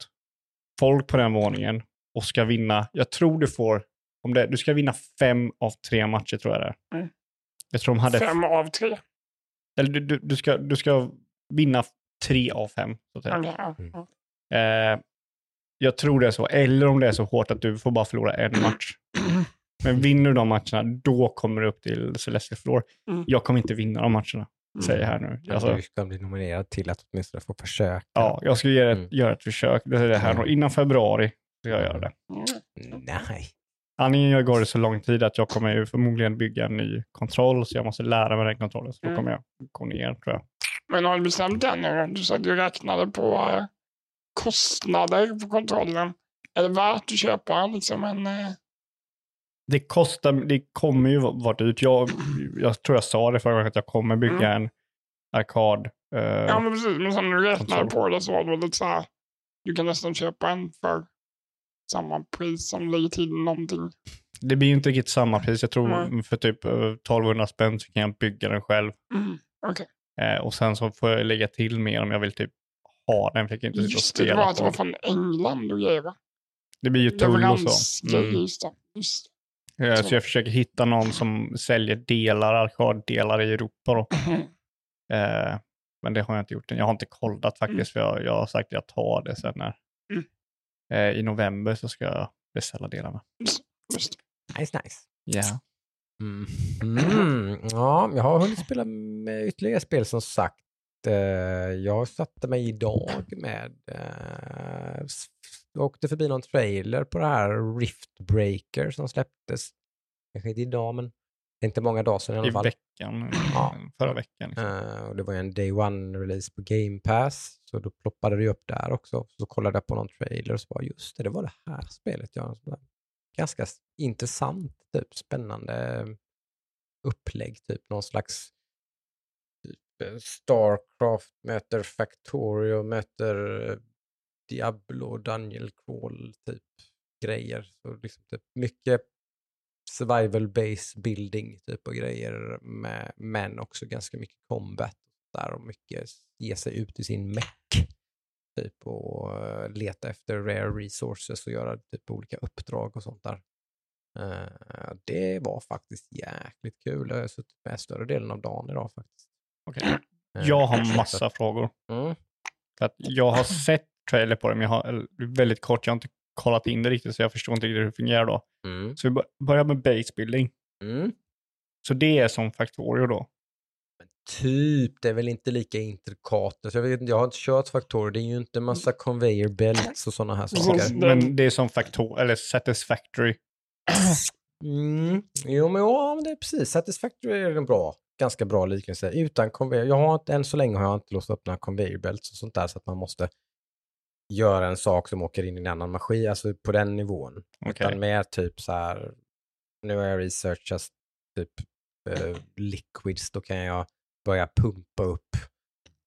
folk på den våningen och ska vinna. Jag tror du får, om det, du ska vinna fem av tre matcher tror jag det är. Mm. Jag tror de hade, Fem av tre? eller du, du, du, ska, du ska vinna tre av fem. Så att säga. Mm. Eh, jag tror det är så. Eller om det är så hårt att du får bara förlora en match. Men vinner du de matcherna, då kommer du upp till Celestial Floor. Mm. Jag kommer inte vinna de matcherna, säger jag här nu. Alltså, du ska bli nominerad till att åtminstone få försöka. ja, jag ska göra ett, Mm. göra ett försök. Det är det här nu. Innan februari ska jag göra det. Mm. Nej. Antingen går det så lång tid att jag kommer ju förmodligen bygga en ny kontroll, så jag måste lära mig den kontrollen. Så då Mm. kommer jag gå ner, tror jag. Men har du bestämt det nu? Du sa att du räknade på eh, kostnader på kontrollen. Är det värt att köpa liksom en... eh, Det kostar, det kommer ju vara dyrt. Jag, jag tror jag sa det förra gången att jag kommer bygga en arkad. eh, Ja, men precis. Men sen när du räknade på det så var det lite så här. Du kan nästan köpa en för samma pris som lägger till någonting. Det blir ju inte riktigt samma pris. Jag tror Nej. för typ eh, 1200 spänn så kan jag bygga den själv. Mm. Okej. Eh, och sen så får jag lägga till mer om jag vill typ ha den. Kan inte Just det, det var att det var från England och grejer va? Det blir ju tull och så. Mm. just det. Just Eh, Så jag försöker hitta någon som säljer delar, arkaddelar i Europa då. Eh, men det har jag inte gjort än. Jag har inte kollat faktiskt, för jag, jag har sagt att jag tar det sen när. Eh, I november så ska jag beställa delarna. Nice, nice. Ja. Mm. Mm. Ja, jag har hunnit spela med ytterligare spel som sagt. Eh, Jag satte mig idag med, eh, s- åkte förbi någon trailer på det här Rift Breaker som släpptes. Kanske inte idag, men det är inte många dagar sedan i alla I fall. veckan, Ja. förra veckan. Liksom. Eh, och det var en Day One-release på Game Pass, så då ploppade det upp där också. Så kollade jag på någon trailer och så bara, just det, det var det här spelet. Ja. Ganska intressant, typ spännande upplägg, typ någon slags typ, eh, Starcraft möter Factorio möter eh, Diablo, Daniel Crawl, typ grejer. Så liksom typ mycket survival base building typ och grejer med, men också ganska mycket combat där och mycket ge sig ut i sin meck typ och eh, leta efter rare resources och göra typ olika uppdrag och sånt där. Eh, det var faktiskt jäkligt kul. Jag har suttit med större delen av dagen idag faktiskt. Okej. Eh, Jag har att- massa frågor. Mm. För att jag har sett trailer på det, men jag har väldigt kort, jag har inte kollat in det riktigt, så jag förstår inte riktigt hur det fungerar då. Mm. Så vi bör- börjar med base building. Mm. Så det är som Factorio då? Typ, det är väl inte lika intrikat. Så jag, vet, jag har inte kört faktorer, det är ju inte massa conveyor belts och sådana här saker. Men det är som Factor eller Satisfactory. Mm. Jo, men, ja, men det är precis. Satisfactory är en bra, ganska bra liknelse. Utan conveyor, jag har inte, än så länge har jag inte låst upp några conveyor belts och sånt där så att man måste göra en sak som åker in i en annan maskin, alltså på den nivån. Okej. Utan mer typ så här, nu har jag researchat typ eh, liquids, då kan jag börja pumpa upp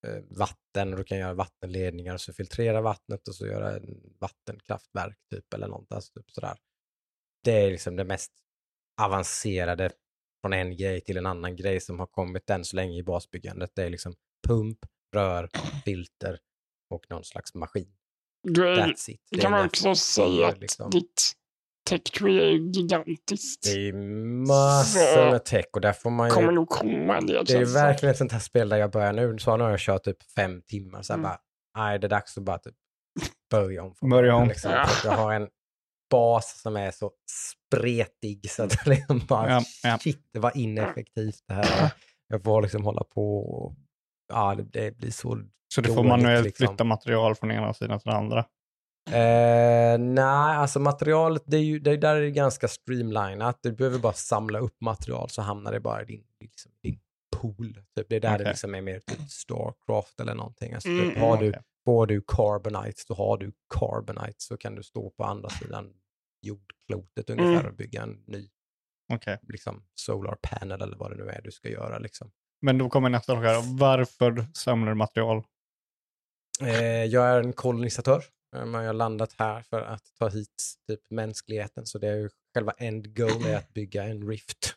eh, vatten och då kan jag göra vattenledningar och så filtrera vattnet och så göra en vattenkraftverk typ eller något. Alltså, typ sådär. Det är liksom det mest avancerade från en grej till en annan grej som har kommit än så länge i basbyggandet. Det är liksom pump, rör, filter och någon slags maskin. Du är, That's it. Det kan man också säga att liksom. ditt tech tree är gigantiskt. Det är massor med tech och där får man ju... kommer nog komma en del. Det är det verkligen ett sånt här spel där jag börjar nu. Så nu har jag kört typ fem timmar. Så jag Mm. bara, nej det är dags att bara typ börja om. från Börja om. Liksom. Ja. Att Jag har en bas som är så spretig så att det liksom bara, Ja, ja. shit vad ineffektivt det här är. Jag får liksom hålla på och, ja det, det blir så Så du får dåligt, manuellt liksom. flytta material från ena sidan till den andra. Eh, nej, alltså materialet, det är ju, det är där det är ganska streamlinat. Du behöver bara samla upp material så hamnar det bara i din, liksom, din pool. Typ. Det är där det Okej. liksom är mer typ Starcraft eller någonting. Alltså, Mm, typ, har du, okej. får du Carbonites, då har du Carbonites så kan du stå på andra sidan jordklotet ungefär Mm. och bygga en ny Okej. liksom, solar panel eller vad det nu är du ska göra. Liksom. Men då kommer nästa fråga. Varför samlar du material? Eh, jag är en kolonisatör. Eh, Jag har landat här för att ta hit typ mänskligheten. Så det är ju själva end goal är att bygga en rift.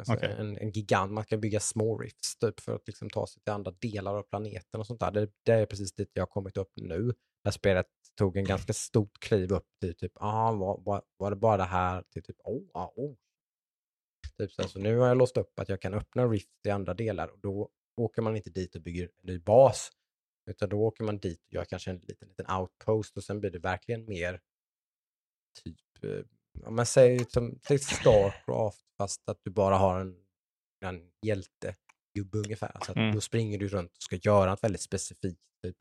Alltså Okej. en, en gigant. Man kan bygga små rifts typ för att liksom ta sig till andra delar av planeten och sånt där. Det, det är precis dit jag har kommit upp nu. Det här spelet tog en ganska stort kliv upp till typ, ah, var, var, var det bara det här till typ, oh, ah, oh. Typ så, här, så nu har jag låst upp att jag kan öppna rift i andra delar och då åker man inte dit och bygger en ny bas Utan då åker man dit och gör kanske en liten, liten outpost och sen blir det verkligen mer typ, eh, om man säger som lite Starcraft fast att du bara har en, en hjältegubbe ungefär. Så Mm. Då springer du runt och ska göra något väldigt specifikt. Typ,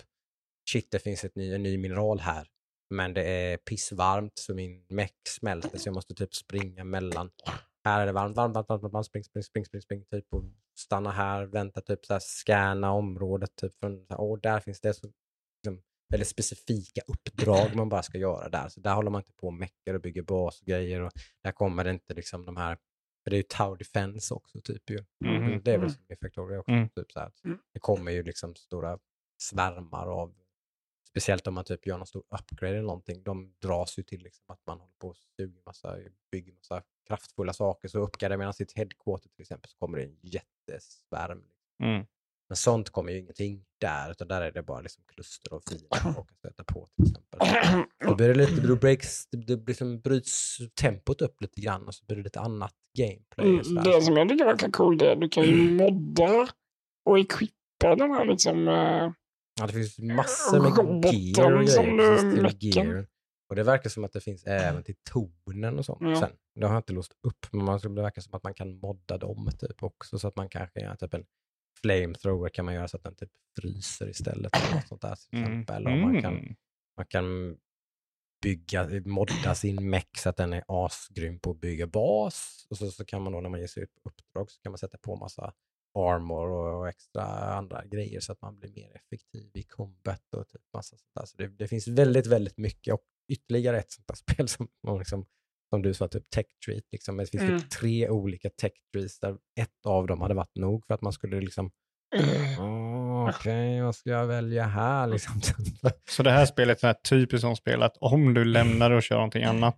shit det finns ett ny, en ny mineral här. Men det är pissvarmt så min meck smälter så jag måste typ springa mellan. Här är det varmt, varmt, varmt, varmt, varmt spring, spring, spring, spring, spring, typ och stanna här, vänta, typ så här, scanna området, typ från, så här, åh, där finns det så, liksom, väldigt specifika uppdrag man bara ska göra där. Så där håller man inte på och meckar och bygger bas och grejer och där kommer det inte liksom de här, för det är ju Tower Defense också typ ju. Mhm. Det är väl Mm. som i Factorio också, Mm. typ så här, Mm. det kommer ju liksom stora svärmar av Speciellt om man typ gör någon stor upgrade eller någonting. De dras ju till liksom att man håller på och suger massa, bygger massa kraftfulla saker. Så uppgraderar man sitt headquarter till exempel så kommer det en jättesvärm. Mm. Men sånt kommer ju ingenting där, utan där är det bara liksom kluster av fiender och att sätta på till exempel. Då blir det lite, då breaks, det, det liksom bryts tempot upp lite grann och så blir det lite annat gameplay. och Mm, det som jag tycker verkar coolt är att du kan ju modda och equippa de här liksom... eh, Ja, det finns massor med gear och grejer. meckar. gear. Och det verkar som att det finns även till tornen och sånt Ja. sen. Det har jag inte låst upp, men man, det verkar som att man kan modda dem typ också så att man kanske gör typ en flamethrower kan man göra så att den typ fryser istället. Eller något sånt där till Mm. exempel. Och man kan, Mm. man kan bygga, modda sin mech så att den är asgrym på att bygga bas. Och så, så kan man då när man ger sig ut på uppdrag så kan man sätta på massa armor och, extra andra grejer så att man blir mer effektiv i combat och typ massa sånt där. Så det, det finns väldigt, väldigt mycket och ytterligare ett sånt där spel som, liksom, som du sa, typ tech treat. Liksom. Det finns Mm. typ tre olika tech trees där ett av dem hade varit nog för att man skulle liksom, "Åh, okej, vad ska jag välja här liksom? Så det här spelet är ett typiskt sånt spel att om du lämnar och kör någonting annat,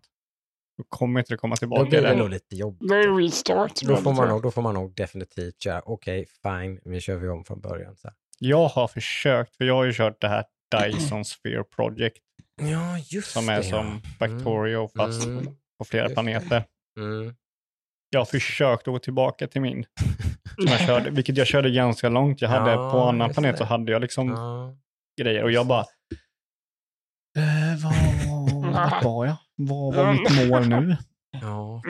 då kommer inte det komma Då tillbaka. blir i det det. nog lite jobbigt. Det restart. Då får, man nog, då får man nog definitivt köra, okej, fine, vi kör vi om från början. Så här. Jag har försökt, för jag har ju kört det här Dyson Sphere Project Ja, just som är det. som Factorio fast Mm. på flera Just det. planeter. Mm. Jag har försökt att gå tillbaka till min, som jag körde, vilket jag körde ganska långt. Jag hade Ja, på annan planet det. så hade jag liksom Ja. grejer och jag bara, eh, vad, var jag? Vad var mitt mål nu? Ja,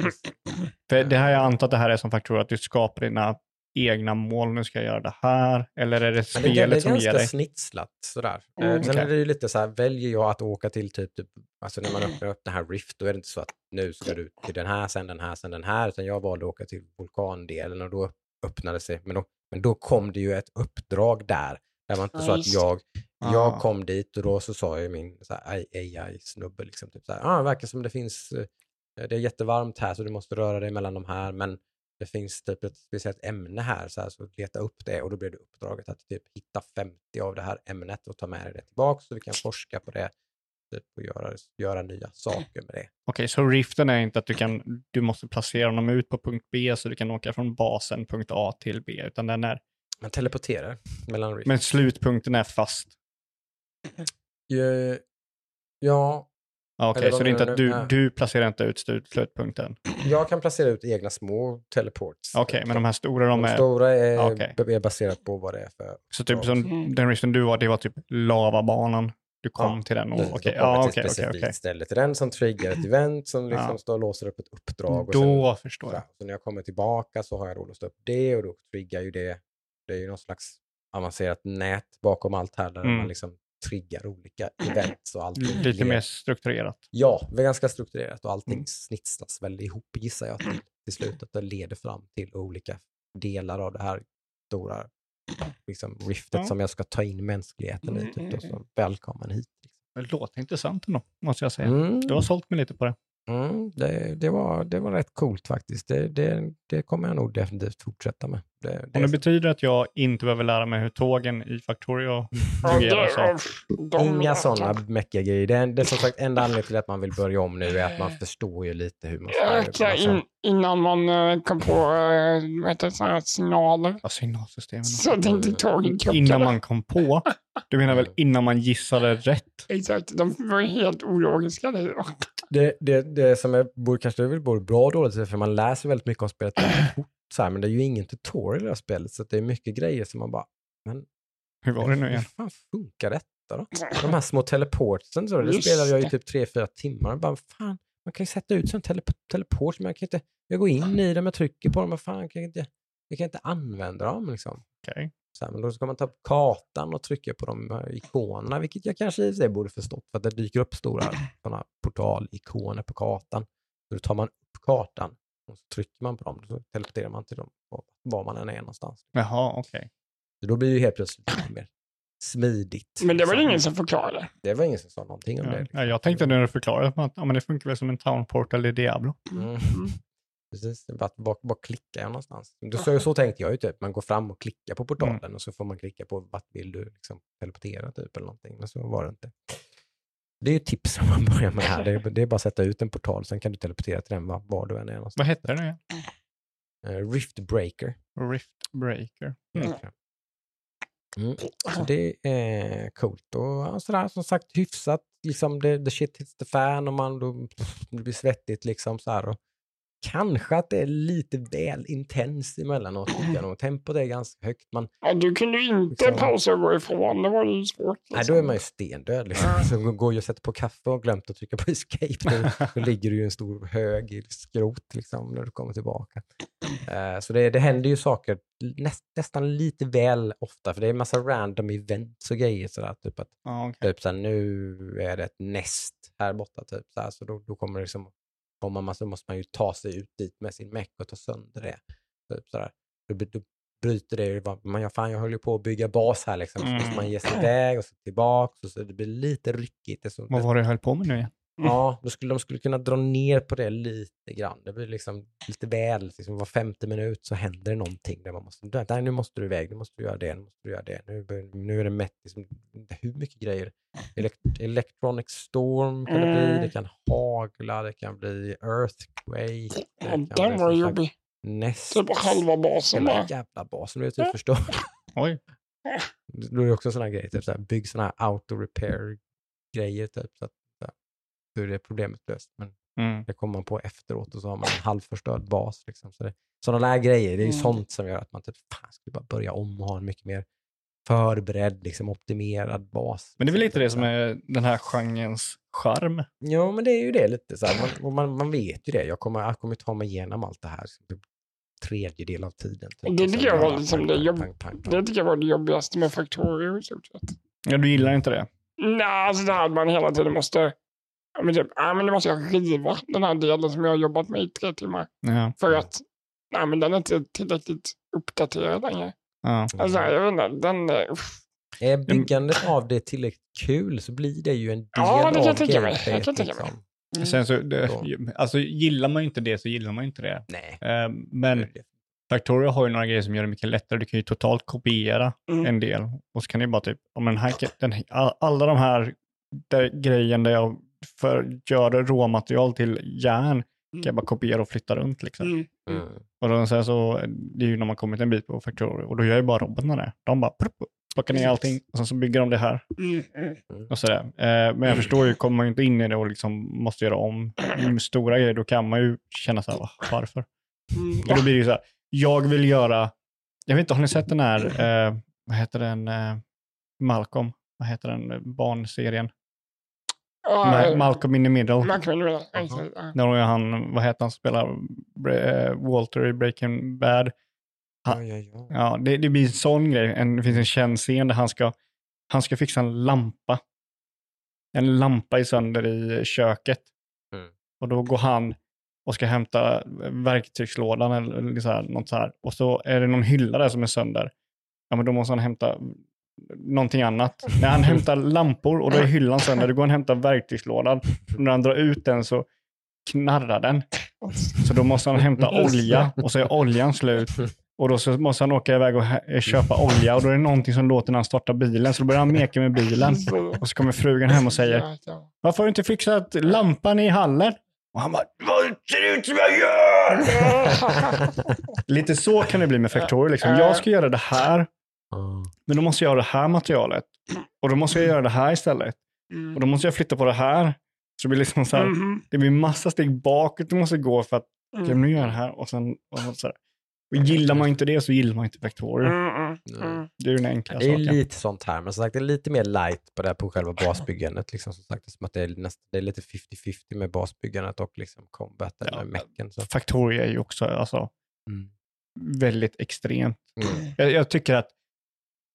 För det här jag antar att det här är som Factorio, att du skapar dina egna mål. Nu ska jag göra det här. Eller är det Men det, är- det spelet är som ger ganska dig? snitslat sådär. Mm, Eh, Sen okej. är det ju lite så här, väljer jag att åka till typ, typ alltså när man öppnar upp den här Rift, då är det inte så att nu ska du till den här, sen den här, sen den här, utan jag valde att åka till vulkandelen och då öppnade sig, men då, men då kom det ju ett uppdrag där. Det var inte Ja, så att jag, jag Ah. kom dit och då så sa ju min AI-snubbe liksom typ så här, ah, det verkar som det finns, eh, det är jättevarmt här så du måste röra dig mellan de här, men det finns typ ett speciellt ämne här, så, här, så leta upp det och då blev det uppdraget att typ hitta 50 av det här ämnet och ta med dig det tillbaka så vi kan forska på det typ, och göra, göra nya saker med det. Okej, så riften är inte att du, kan, du måste placera dem ut på punkt B så du kan åka från basen punkt A till B, utan den är, Man teleporterar mellan rift. men slutpunkten är fast. Ja, Ja, Okej, vad så det är inte att du? du, placerar inte ut slut, slutpunkten. jag kan placera ut egna små teleports. Okej, men de här stora, de de är... stora är, är baserat på vad det är för Så typ som Mm. den riften du var, det var typ lavabanan. Du kom Ja, till den och okej, kommer ja till okej, ett okej, okej. ställe till den som triggar ett event som liksom Ja. står och låser upp ett uppdrag. Och Då sen, förstår så, jag. så när jag kommer tillbaka så har jag då låst upp det och då triggar ju det. Det är ju någon slags avancerat nät bakom allt här där Mm. man liksom triggar olika events och allting. Lite led- mer strukturerat. Ja, ganska strukturerat och allting Mm. snitslas väl ihop gissar jag till, till slut. Att det leder fram till olika delar av det här stora liksom, riftet Ja. som jag ska ta in mänskligheten i. Typ, då, så välkommen hit. Det låter intressant ändå, måste jag säga. Mm. Du har sålt mig lite på det. Mm, det, det, var, det var rätt coolt faktiskt. Det, det, det kommer jag nog definitivt fortsätta med. Det, det Om det betyder att jag inte behöver lära mig hur tågen i Factorio Ja, fungerar det- så. Inga sådana meckiga grejer. Det är, det är som sagt enda anledningen till att man vill börja om nu är att man förstår ju lite hur man ska Jäklar, alltså, in, innan man eh, kom på vad heter det, såna här signaler Ja, signalsystemen. så tänkte tågen krocka. Innan man kom på. Du menar väl Mm. innan man gissade rätt? Exakt, de var helt ologiska. Det. Det, det, det som är, borde, kanske är väl både bra och dåligt, för man läser väldigt mycket om spelet fort, så här, men det är ju ingen tutorial i det här spelet, så att det är mycket grejer som man bara, men Hur var det nu igen? Hur fan funkar detta då? De här små teleportsen, så, det spelade jag i typ tre fyra timmar. Bara, fan, man kan ju sätta ut sån tele teleport, men jag kan inte, jag går in i dem, jag trycker på dem, men fan, jag kan inte, jag kan inte använda dem liksom. Okej. Så här, men då ska man ta upp kartan och trycka på de här ikonerna, vilket jag kanske i och för sig borde förstått, för att det dyker upp stora såna portalikoner på kartan. Så då tar man upp kartan och så trycker man på dem, så teleporterar man till dem, var man än är någonstans. Jaha, okej. Så då blir det ju helt plötsligt mer smidigt. Men det var det liksom. ingen som förklarade. Det var ingen som sa någonting om Ja. det. liksom. Ja, jag tänkte när du förklarade att ja, men det funkar väl som en town portal i Diablo. Mm. Precis, det är bara, bara, bara klickar jag någonstans. Då, så, så tänkte jag ju typ, man går fram och klickar på portalen Mm. och så får man klicka på vart vill du liksom teleportera typ eller någonting. Men så var det inte. Det är ett tips om man börjar med här. Det är, det är bara att sätta ut en portal, sen kan du teleportera till den var, var du än är någonstans. Vad hette den igen? Eh, Rift Breaker. Rift Breaker. Mm. det. Mm. Så det är coolt och sådär som sagt hyfsat, liksom det, the shit hits the fan och man då, det blir svettigt liksom så här. Och kanske att det är lite väl intens emellanåt. Tempot är ganska högt. Man, Ja, du kunde ju inte Liksom. pausa och gå ifrån. Det var ju svårt. nej, liksom. då är man ju stendöd liksom. Så går jag och sätter på kaffe och glömt att trycka på escape. Då, då ligger det ju en stor hög i skrot liksom när du kommer tillbaka. Eh, så det, det händer ju saker näst, nästan lite väl ofta för det är en massa random events och grejer sådär. Typ att Ja, okej. Typ såhär, nu är det ett näst här borta, typ såhär, så då, då kommer det liksom, kommer man, så måste man ju ta sig ut dit med sin meck och ta sönder det. Typ sådär. Då, då bryter det, man, ja, fan jag höll ju på att bygga bas här liksom, så måste Mm. man ge sig iväg och så tillbaks och så det blir lite ryckigt. Det så, Vad var det jag höll på med nu igen? Ja, då skulle de skulle kunna dra ner på det lite grann. Det blir liksom lite väl, liksom var femte minut så händer det någonting där man måste, nej nu måste du iväg, nu måste du göra det, nu måste du göra det. Nu, nu är det mätt, liksom, hur mycket grejer. Elect electronic storm kan det bli, Mm. det kan hagla, det kan bli earthquake. Det Ja, kan den bli var jobbig. Nest. Typ halva basen Hela bara. jävla basen, vet typ förstå. Oj. Då är det också en sån här grej, typ så här, bygg såna här auto repair grejer typ. Så att, då är det problemet löst. Men Mm. det kommer man på efteråt och så har man en halvförstörd bas. Liksom. Så det, sådana där grejer, det är ju Mm. sånt som gör att man typ, fan, skulle bara börja om och ha en mycket mer förberedd, liksom, optimerad bas. Men det är väl lite det liksom. som är den här genrens charm. Jo, men det är ju det lite. Så här, man, man, man vet ju det. Jag kommer, jag kommer ta mig igenom allt det här. liksom, typ tredjedel av tiden. Typ. Och det tycker jag var liksom det pang, jobb- pang, pang, pang. Det tycker jag var det jobbigaste med Factorio i stort sett. Ja, du gillar inte det? Nej, alltså det här att man hela tiden måste... Ja, men typ, ja, men nu måste jag riva den här delen som jag har jobbat med i tre timmar. Ja. För att nej, men den är inte tillräckligt uppdaterad längre. ja. Alltså, jag vet inte, den... eh, uff. Är byggandet av det tillräckligt kul så blir det ju en del Ja, det kan jag av kan tänka mig. Liksom. Mm. Sen så, det, Så. alltså, gillar man inte det så gillar man inte det. Nej. Eh, men Factorio har ju några grejer som gör det mycket lättare. Du kan ju totalt kopiera Mm. en del. Och så kan du bara typ, om den här, den, all- alla de här där, grejen där jag för, gör råmaterial till järn kan jag bara kopiera och flytta runt liksom. Mm. Mm. Och då sen så, det är ju när man kommit en bit på Factorio och då gör ju bara robotarna det. De bara prupp, plockar ner allting och sen så bygger de det här Mm. Mm. och sådär. Eh, men jag förstår ju, kommer man ju inte in i det och liksom måste göra om stora grejer, då kan man ju känna så här, "Va, varför? Mm. Och då blir det ju så här, jag vill göra, jag vet inte, har ni sett den här, eh, vad heter den, eh, Malcolm, vad heter den, eh, barnserien? Ma- eh, Malcolm in the middle. Malcolm in the Middle. Ja. När han, vad heter han, spelar eh, Walter i Breaking Bad. Ja, ja, ja. Ja, det, det blir en sån grej. En, det finns en känd scen där han ska, han ska fixa en lampa. En lampa är sönder i köket. Mm. Och då går han och ska hämta verktygslådan eller eller så här, något så här. Och så är det någon hylla där som är sönder. Ja, men då måste han hämta någonting annat. När han hämtar lampor och då är hyllan sönder, då går han och hämtar verktygslådan. Och när han drar ut den så knarrar den. Så då måste han hämta olja och så är oljan slut. Och då så måste han åka iväg och eh, köpa olja och då är det någonting som låter när han startar bilen. Så då börjar han meka med bilen. Och så kommer frugan hem och säger, varför har du inte fixat lampan i hallen? Och han bara, vad ser det ut som jag gör? Lite så kan det bli med Factorio. Liksom. Jag ska göra det här, men då måste jag ha det här materialet. Och då måste jag göra det här istället. Mm. Och då måste jag flytta på det här. Så det blir liksom så här, Mhm. det blir massa steg bakåt du måste gå för att Mm. okay, nu gör jag det här och sen och så här. Och gillar man inte det så gillar man inte Factorio. Mm, mm, mm. Det är ju den enkla Det är saken. lite sånt här, men som sagt det är lite mer light på det här på själva basbyggandet. Liksom, som sagt, som att det, är näst, det är lite 50-50 med basbyggandet och liksom combaten Ja, mecken. Så. Är ju också alltså, Mm. väldigt extremt. Mm. Jag, jag tycker att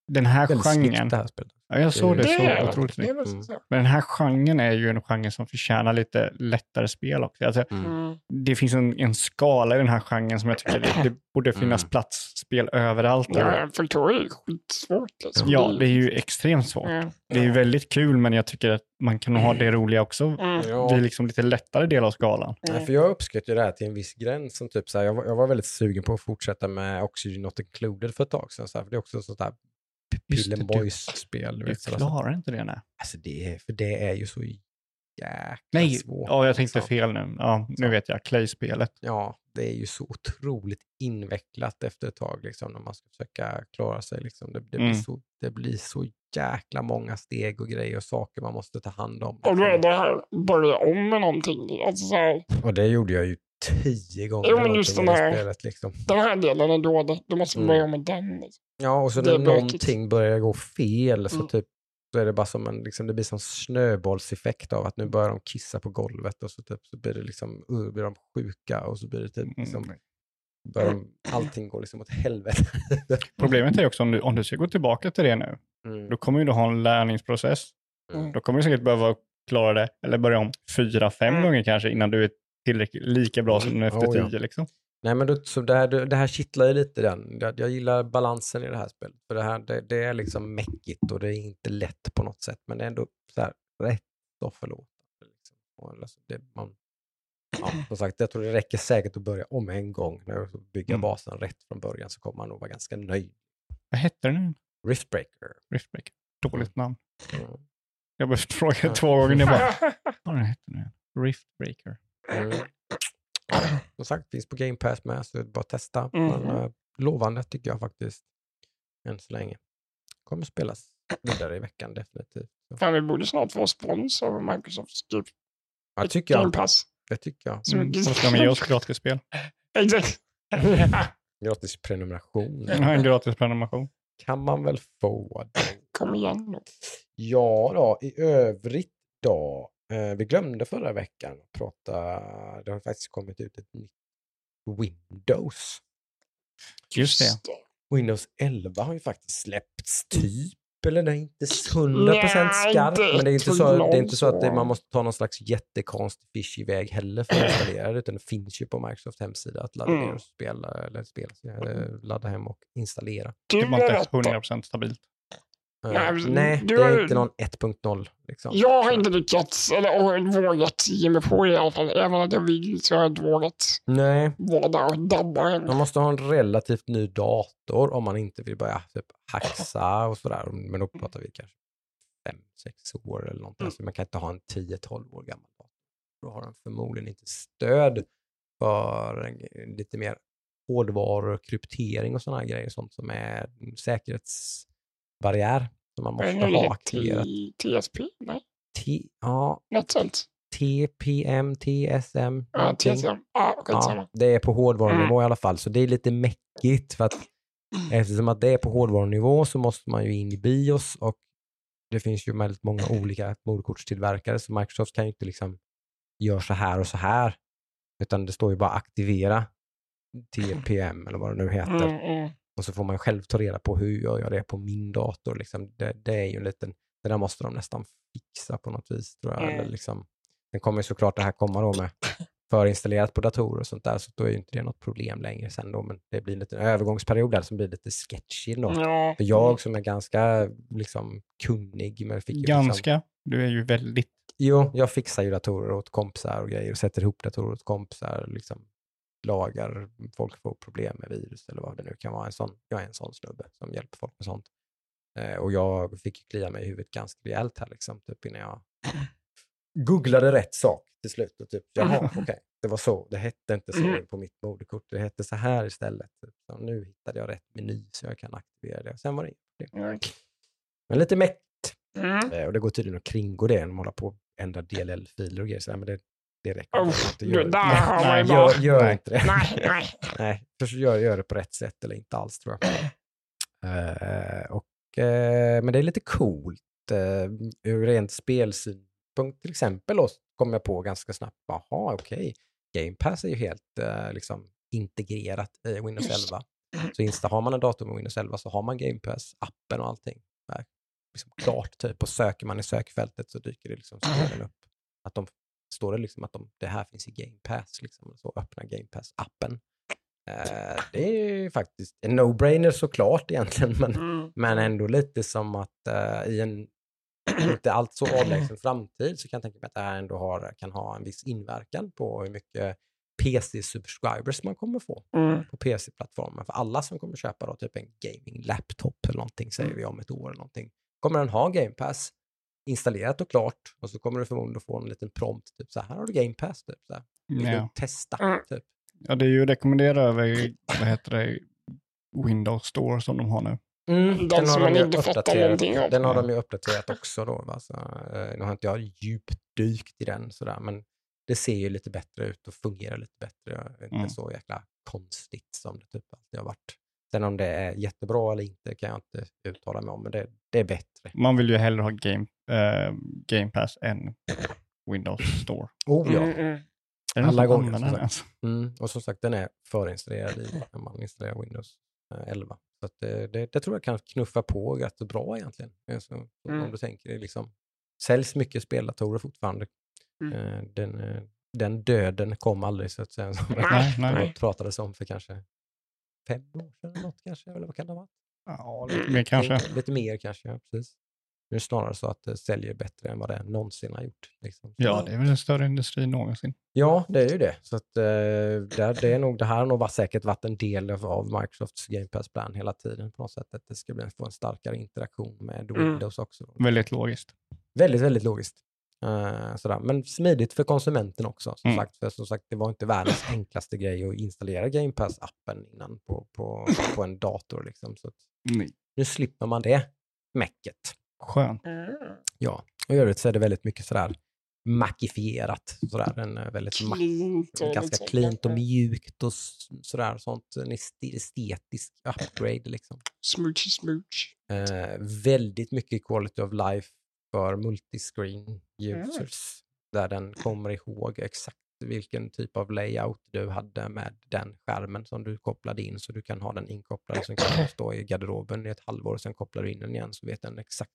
den här Väldigt genren, det här spelet. ja, jag såg det, Det så är det. otroligt Det snyggt. Mm. Men den här genren är ju en genre som förtjänar lite lättare spel också. Alltså, Mm. Mm. det finns en, en skala i den här genren som jag tycker det, det borde finnas Mm. plats spel överallt. Ja, Ja, Factorio är skitsvårt. Liksom. ja, det är ju extremt svårt. Mm. Det är ju väldigt kul, men jag tycker att man kan ha det roliga också. Mm. Det är liksom lite lättare del av skalan. För jag uppskattar ju det här till en viss gräns. Som typ så här, jag, var, jag var väldigt sugen på att fortsätta med Oxygen Not Included för ett tag sedan. Så här, för det är också sånt där And du- boys-spel. du Du klarar inte det, nej. Alltså det är, för det är ju så jäkla Nej, svårt. ja, jag tänkte liksom. fel nu. Ja, nu Så. vet jag. Clay-spelet. Ja, det är ju så otroligt invecklat efter ett tag liksom, när man ska försöka klara sig. Liksom. Det, det, blir Mm. så, det blir så jäkla många steg och grejer och saker man måste ta hand om. Och då är det här, börja om med någonting. Alltså så här, Och det gjorde jag ju tio gånger. Jo, men just i den här- Spelet, liksom. den här delen är dålig, då måste vi Mm. börja om med den. Liksom. Ja, och så Det när bökigt. någonting börjar gå fel så, Mm. typ, så är det bara som en, liksom, det blir som snöbollseffekt av att nu börjar de kissa på golvet och så, typ, så blir det liksom, uh, blir de sjuka och så blir det typ liksom, Mm. börjar de, allting går liksom åt helvete. Problemet är också om du, om du ska gå tillbaka till det nu, Mm. då kommer ju du ha en lärningsprocess. Mm. Då kommer du säkert behöva klara det, eller börja om fyra, fem Mm. gånger kanske, innan du är tillräckligt lika bra som är efter Oh, ja. tio. Liksom. Nej, men då, så det, här, det här kittlar ju lite den. Jag, jag gillar balansen i det här spelet. För det, här, det, det är liksom mäckigt och det är inte lätt på något sätt. Men det är ändå så här, rätt och förlåtande. Liksom. Alltså, det, man, ja, som sagt, jag tror det räcker säkert att börja om en gång. När jag bygger Mm. basen rätt från början så kommer man nog vara ganska nöjd. Vad hette den? Riftbreaker. Riftbreaker. Dåligt namn. Mm. Jag har behövt fråga två gånger. Jag bara, vad den hette nu? Riftbreaker. Mm. Som sagt, finns på Game Pass med så det är bara att testa. Mm. Men, eh, lovande tycker jag faktiskt. Än så länge. Kommer spelas vidare i veckan definitivt. Fan, vi borde snart få spons av Microsofts typ Ja, det tycker Game jag. Pass. Det tycker jag. Så Mm. mycket- Så ska de ge oss gratisspel. Exakt. Gratis prenumeration. Jag har en gratis prenumeration. Kan man väl få. det. Kom igen nu. Ja då, i övrigt då. Eh, vi glömde förra veckan att prata. Det har faktiskt kommit ut ett nytt Windows. Just det. Windows 11 har ju faktiskt släppts typ. Eller det är inte 100% Nej, skarpt. Men det är inte så, det är inte så att det, man måste ta någon slags jättekonstig fishy väg heller för att installera det. Utan det finns ju på Microsofts hemsida att ladda Mm. ner och spela, eller spela, eh, ladda hem och installera. Det var inte berättar. 100% stabilt. Nej, Nej, du det är inte någon 1.0. Liksom. Jag har inte lyckats, eller vågat ge mig på det i alla fall. Även om jag vill så har jag inte vågat Nej, vara där och dabba än. man måste ha en relativt ny dator om man inte vill börja typ, hacksa och sådär. Men då pratar vi kanske fem, sex år eller någonting. Mm. Alltså man kan inte ha en 10-12 år gammal dator. Då har den förmodligen inte stöd för en, lite mer hårdvaror, kryptering och sådana grejer. Sånt som är en säkerhetsbarriär som man måste ha aktiverat. TSP? Nej, T- ja, något sånt. TPM, TSM, Ja. TSM. Ja. Ja, det är på hårdvarunivå Mm. i alla fall, så det är lite mäckigt. För att eftersom att det är på hårdvarunivå så måste man ju in i BIOS och det finns ju väldigt många olika moderkortstillverkare så Microsoft kan ju inte liksom göra så här och så här. Utan det står ju bara aktivera TPM eller vad det nu heter. Mm, mm. Och så får man själv ta reda på hur gör jag det på min dator. Liksom. Det, det är ju en liten, det där måste de nästan fixa på något vis tror jag. Mm. Eller liksom, sen kommer ju såklart det här komma då med förinstallerat på datorer och sånt där, så då är ju inte det något problem längre sen då, men det blir en liten övergångsperiod där som blir lite sketchy då. Ja. För jag som är ganska liksom kunnig med fick ju Liksom, Ganska. Du är ju väldigt... jo, jag fixar ju datorer åt kompisar och grejer och sätter ihop datorer åt kompisar, liksom lagar, folk får problem med virus eller vad det nu kan vara. En sån, jag är en sån snubbe som hjälper folk med sånt. Eh, och jag fick klia mig i huvudet ganska rejält här liksom, typ innan jag googlade rätt sak till slut. Och typ, jaha, okej, det var så. Det hette inte så Mm. på mitt moderkort. Det hette så här istället. Typ. Så nu hittade jag rätt meny så jag kan aktivera det. Sen var det inget problem. Men lite mäkt. Mm. Eh, och det går tydligen att kringgå det när man håller på att ändra DLL-filer och grejer. Så där, men det, det Uff, inte. du, Gör, där har man nej, ju bara... gör, gör Nej. inte det. Nej, nej. Nej, gör, gör det på rätt sätt eller inte alls tror jag. Eh, och, eh, men det är lite coolt uh, ur rent spelsynpunkt till exempel. Och kom jag på ganska snabbt, jaha okej, Game Pass är ju helt eh, liksom integrerat i Windows Just. 11. Så insta, har man en dator med Windows 11 så har man Game Pass, appen och allting. Där. Liksom klart typ. Och söker man i sökfältet så dyker det liksom spelen upp. Att de, står det liksom att de, det här finns i Game Pass, liksom, så öppna Game Pass-appen. Eh, det är ju faktiskt en no-brainer såklart egentligen, men, Mm. men ändå lite som att eh, i en inte allt så avlägsen framtid så kan jag tänka mig att det här ändå har, kan ha en viss inverkan på hur mycket PC-subscribers man kommer få Mm. på PC-plattformen. För alla som kommer köpa då typ en gaming-laptop eller någonting, säger Mm. vi om ett år eller någonting, kommer den ha Game Pass installerat och klart och så kommer du förmodligen få en liten prompt, typ så här, här har du Game Pass, typ så här. Vill Ja. du testa? Typ. Ja, det är ju rekommenderat över, vad heter det, Windows Store som de har nu. Mm, Den har man de ju uppdaterat-. Den har Ja. de ju uppdaterat också då. Va? Så, eh, nu har inte jag djupdykt i den sådär, men det ser ju lite bättre ut och fungerar lite bättre. och Inte Mm. så jäkla konstigt som det typ alltid har varit. Sen om det är jättebra eller inte kan jag inte uttala mig om, men det, det är bättre. Man vill ju hellre ha Game, eh, game Pass än Windows Store. Oh ja. Mm, mm. Alla gånger, den ens? Mm. Och som sagt, den är förinstallerad i när man installerar Windows eh, 11. Så att det, det, det tror jag kan knuffa på rätt så bra egentligen. Eh, Så, Mm. Om du tänker det liksom, säljs mycket speldatorer fortfarande. Mm. Eh, Den, eh, den döden kom aldrig så att säga. Som Nej, nej. det pratades om för kanske fem år sedan eller något kanske, eller vad kan det vara? Ja, lite mer kanske. Lite, mer kanske, ja, precis. Nu är det snarare så att det säljer bättre än vad det någonsin har gjort. Liksom. Ja, det är väl en större industri någonsin. Ja, det är ju det. Så att, eh, det, är nog, det här har nog varit, säkert varit en del av, Microsofts Game Pass-plan hela tiden på något sätt. Att det ska bli, få en starkare interaktion med Mm. Windows också. Väldigt logiskt. Väldigt, väldigt logiskt. Eh, sådär. Men smidigt för konsumenten också. Som Mm. sagt, för som sagt, det var inte världens enklaste grej att installera Game Pass-appen innan på, på, på en dator. Liksom. Så att Nej. nu slipper man det mäcket. Skönt. Mm. Ja, och i övrigt så är det väldigt mycket sådär makifierat. Sådär, en väldigt och ganska cleant och mjukt och sådär sånt. En este- estetisk upgrade liksom. Smoochy smooch. Eh, väldigt mycket quality of life för multiscreen users. Där den kommer ihåg exakt vilken typ av layout du hade med den skärmen som du kopplade in så du kan ha den inkopplad. Sen kan stå i garderoben i ett halvår och sen kopplar du in den igen så vet den exakt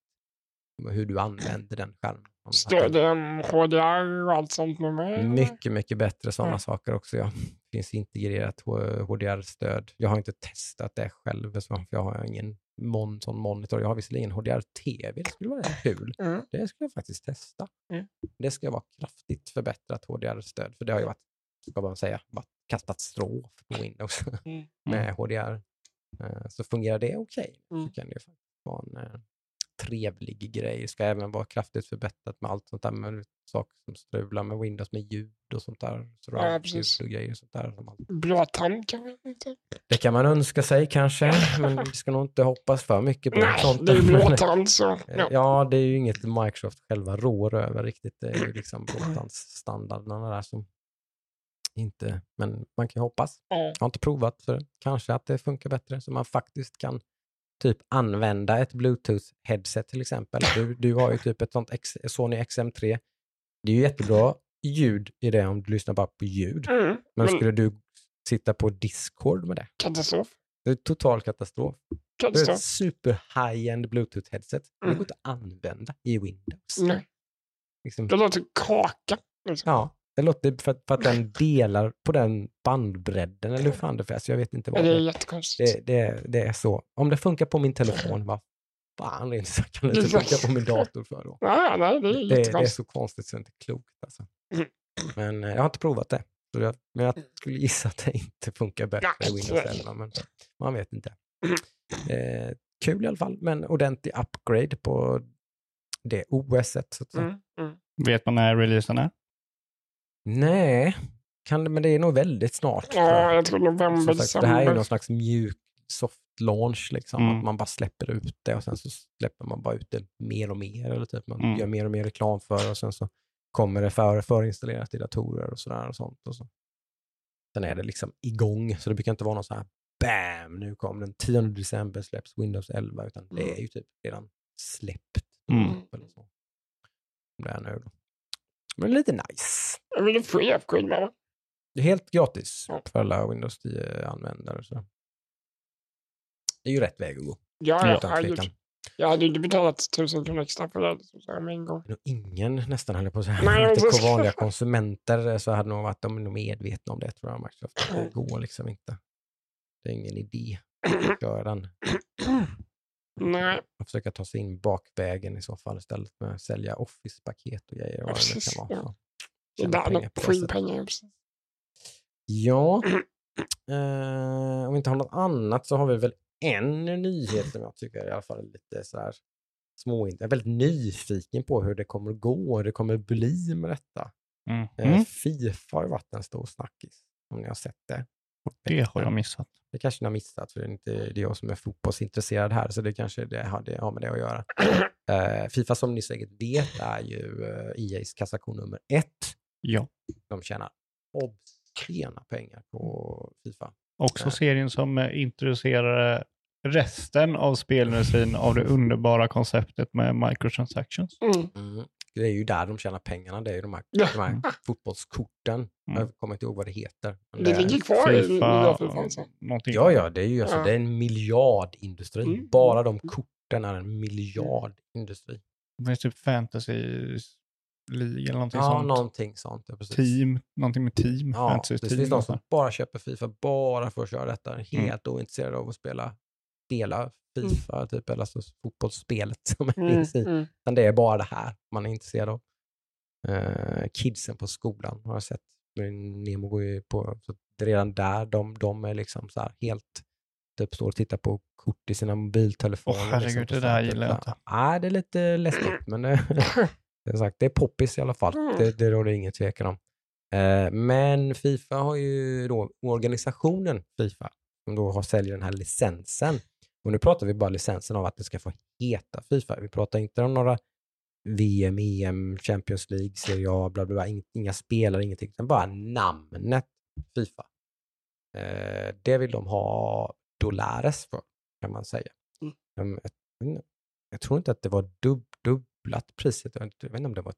hur du använder den skärmen. Att den- Stödjer HDR och allt sånt med mig. mycket, mycket bättre sådana Mm. saker också. Ja. Det finns integrerat HDR-stöd. Jag har inte testat det själv, så för jag har ingen mon sån monitor. Jag har visserligen HDR-TV, det skulle vara rätt kul. Mm. Det skulle jag faktiskt testa. Mm. Det ska vara kraftigt förbättrat HDR-stöd, för det har ju varit, ska man säga, varit katastrof på Windows Mm. med HDR. Eh, Så fungerar det okej Mm. så kan det ju faktiskt vara en trevlig grej. Det ska även vara kraftigt förbättrat med allt sånt där med saker som strular med Windows med ljud och sånt där. precis. ljud och grejer och sånt där. man inte. Det kan man önska sig kanske, men vi ska nog inte hoppas för mycket på Nej, sånt. det är blåtand så. eh, Ja. Ja, det är ju inget Microsoft själva rår över riktigt. Det är ju liksom blåtandsstandarderna där som inte, men man kan ju hoppas. Ja. Jag har inte provat för kanske att det funkar bättre så man faktiskt kan typ använda ett bluetooth-headset till exempel. Du, du har ju typ ett sånt X, Sony XM3. Det är ju jättebra ljud i det om du lyssnar bara på ljud. Mm. Men Men skulle du sitta på Discord med det? katastrof. Det är total katastrof. Det är ett Katastrof. super high-end bluetooth-headset. Det Mm. går inte att använda i Windows. Nej, Liksom, det låter kaka. Liksom. ja, det låter för, att- för att den delar på den bandbredden eller hur fan det är. Så jag vet inte vad Det är det är. jättekonstigt. Det, det, det är så. Om det funkar på min telefon, vad fan så kan det inte funka på min dator för då? Ja, nej, det är Det, det är så konstigt så det är inte klokt alltså. Mm. Men eh, jag har inte provat det. Jag, men jag skulle gissa att det inte funkar bättre i Windows nej. 11. Men man vet inte. Mm. Eh, kul i alla fall, men ordentlig upgrade på det OSet. Så att säga. Mm. Mm. Vet man när releasen är? Nej, kan, men det är nog väldigt snart. Ja, jag tror november, sagt, det här är ju december. någon slags mjuk soft launch, liksom. Mm. att man bara släpper ut det och sen så släpper man bara ut det mer och mer. Eller typ man Mm. gör mer och mer reklam för det och sen så kommer det för, förinstallerat i datorer och sådär och sånt. Och så. Sen är det liksom igång, så det brukar inte vara någon så här BAM, nu kom den 10 december släpps Windows 11, utan det är ju typ redan släppt. Mm. Eller så. Det är nu då. Men lite nice. Jag vill free upgrade med det. Är helt gratis för alla Windows 10-användare. Så. Det är ju rätt väg att gå, Ja. Jag hade inte betalat tusen kronor extra för det så så här med en gång. Ingen nästan heller på att säga. Nej, Inte på vanliga konsumenter så hade nog varit de nog medvetna om det tror jag. Microsoft. Det går liksom inte. Det är ingen idé att göra den. Nej, Och försöka ta sig in bakvägen i så fall istället med att sälja Office-paket och grejer. och vad det nu precis, kan vara. ja. Så det är tjäna pengar på det pengar. Ja, eh, om vi inte har något annat så har vi väl en nyhet som jag tycker i alla fall är lite sådär små. Jag är väldigt nyfiken på hur det kommer gå, hur det kommer bli med detta. Mm. Eh, Mm. Fifa har ju varit en stor snackis, om ni har sett det. Det har jag missat. Det kanske ni har missat, för det är inte det är jag som är fotbollsintresserad här, så det kanske det har, det har med det att göra. Eh, Fifa som ni säkert vet är ju eh, EAs kassako nummer ett. Ja. De tjänar obscena pengar på Fifa. Också Ja. serien som introducerade resten av spelindustrin av det underbara konceptet med microtransactions. Mm. Mm. Det är ju där de tjänar pengarna, det är ju de här, Ja. de här fotbollskorten. Mm. Jag kommer inte ihåg vad det heter. men Det är- ligger kvar i nya Fifa. Ja, ja, det är ju alltså, Ja. det är en miljardindustri. Mm. Bara de korten är en miljardindustri. Det finns typ fantasy League eller någonting Ja, sånt. någonting sånt. Ja, precis. Team, någonting med team. Ja, fantasy det team. finns de som bara köper Fifa bara för att köra detta. Mm. Helt ointresserade av att spela, spela Fifa, typ, eller alltså fotbollsspelet som Mm. finns i. Mm. Utan det är bara det här man är intresserad av. Eh, kidsen på skolan har jag sett. Men Nemo går ju på, så det är redan där de, de är liksom så här helt, typ står och tittar på kort i sina mobiltelefoner. Åh, herregud, liksom, det där sättet. gillar jag inte. Nej, det är lite läskigt, men det, det är, sagt, det är poppis i alla fall. Mm. Det, det råder ingen tvekan om. Eh, men Fifa har ju då organisationen Fifa, som då har säljer den här licensen. Och nu pratar vi bara licensen av att det ska få heta Fifa. Vi pratar inte om några VM, EM, Champions League, Serie A, bla bla bla. Ing- Inga spelare, ingenting. Utan bara namnet Fifa. Eh, det vill de ha dollares för, kan man säga. Mm. Jag, jag tror inte att det var dub, dubblat priset. Jag vet inte- om det var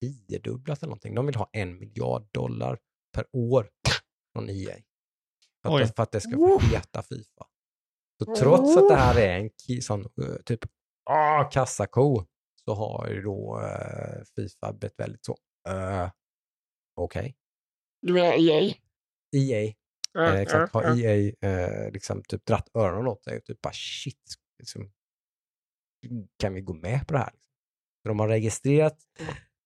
tiodubblat eller någonting. De vill ha en miljard dollar per år från EA. För att, för att det ska få heta Fifa. Så trots att det här är en sån eh, typ ah, kassako så har ju då eh, Fifa blivit väldigt så, uh, okej. Du menar EA? EA, Ja, eh, exakt, har. EA eh, liksom typ dratt öronen åt sig och typ bara shit, liksom, kan vi gå med på det här? För de har registrerat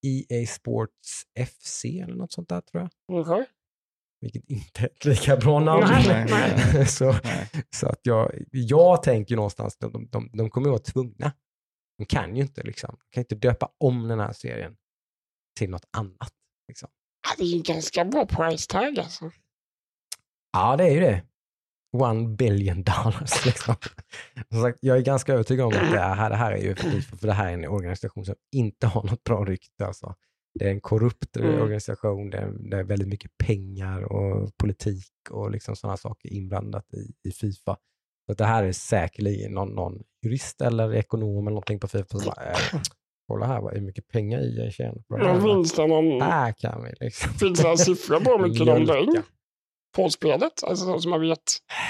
EA Sports FC eller något sånt där tror jag. Okej. Vilket inte är ett lika bra namn. Nej, nej. så, Nej. så att jag, jag tänker någonstans, de, de, de, de kommer ju vara tvungna. De kan ju inte liksom, de kan inte döpa om den här serien till något annat. Liksom. Ja, det är ju ganska bra price tag alltså. Ja, det är ju det. One billion dollars. Liksom. Som sagt, jag är ganska övertygad om att det här, det här är ju FIFA, för det här är en organisation som inte har något bra rykte. Alltså. Det är en korrupt Mm. organisation, det är, det är väldigt mycket pengar och politik och liksom sådana saker inblandat i, i Fifa. Så det här är säkerligen någon, någon jurist eller ekonom eller någonting på Fifa som bara, äh, kolla här vad hur mycket pengar jag tjänar Men finns det någon, Här kan vi liksom. finns det några siffror på hur mycket de drar in på spelet? Alltså så som man vet.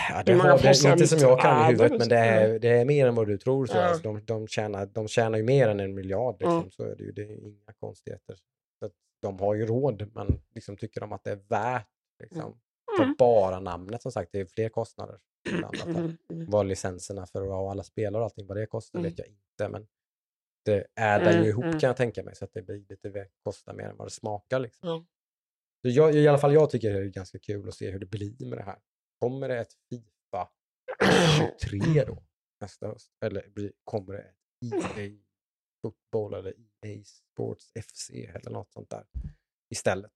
Ja, det har, det, procent inte som jag kan är i det huvudet, liksom? men det är, det är mer än vad du tror. Så Ja. alltså, de, de, tjänar, de tjänar ju mer än en miljard, liksom. Mm. så är det ju. Det är inga konstigheter. De har ju råd, men liksom tycker de att det är värt liksom, för Mm. bara namnet som sagt, det är fler kostnader. Mm, mm. Vad licenserna för att ha alla spelare och allting, vad det kostar Mm. vet jag inte. Men det ädar Mm, ju ihop mm. kan jag tänka mig, så att det blir lite kostar mer än vad det smakar. Liksom. Så jag, I alla fall jag tycker det är ganska kul att se hur det blir med det här. Kommer det ett Fifa 23 då nästa höst? Eller kommer det ett EA fotboll eller EA Sports FC eller något sånt där istället?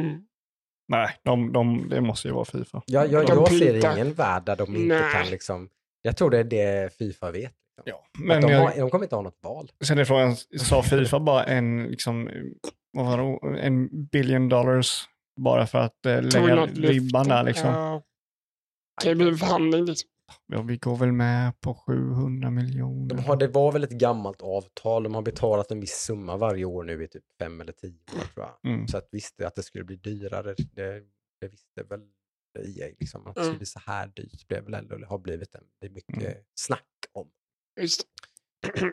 Mm. Nej, de, de, det måste ju vara Fifa. Jag, jag, De jag ser ingen värld där de inte Nej. kan liksom... Jag tror det är det Fifa vet. Liksom. Ja, men de, jag, har, de kommer inte ha något val. sen är frågan, sa Fifa bara en liksom, vad var det, en billion dollars bara för att eh, lägga ribban där liksom. Ja. Det blir en förhandling liksom. Ja, vi går väl med på 700 miljoner. De har, det var väl ett gammalt avtal, de har betalat en viss summa varje år nu i typ fem eller tio år tror jag. Mm. Så att visste att det skulle bli dyrare, det, det visste väl EA liksom. Att det Mm. skulle bli så här dyrt blev väl ändå, eller har blivit det. Det är mycket Mm. snack om. Just. eh,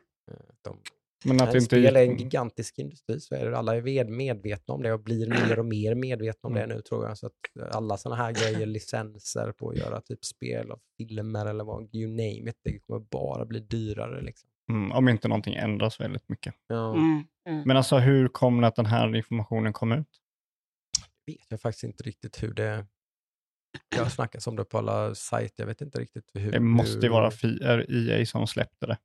De, Men att det inte spel är en gigantisk industri, så är det. Alla är medvetna om det och blir mer och mer medvetna om Mm. det nu tror jag. Så att eh, alla sådana här grejer, licenser på att göra typ spel och filmer eller vad, you name it, det kommer bara bli dyrare liksom. Mm, om inte någonting ändras väldigt mycket. Ja. Mm. Mm. Men alltså hur kom det att den här informationen kom ut? vet jag faktiskt inte riktigt hur det... Jag har snackat om det på alla sajter, jag vet inte riktigt hur... Det måste ju hur- vara är EA som släppte det.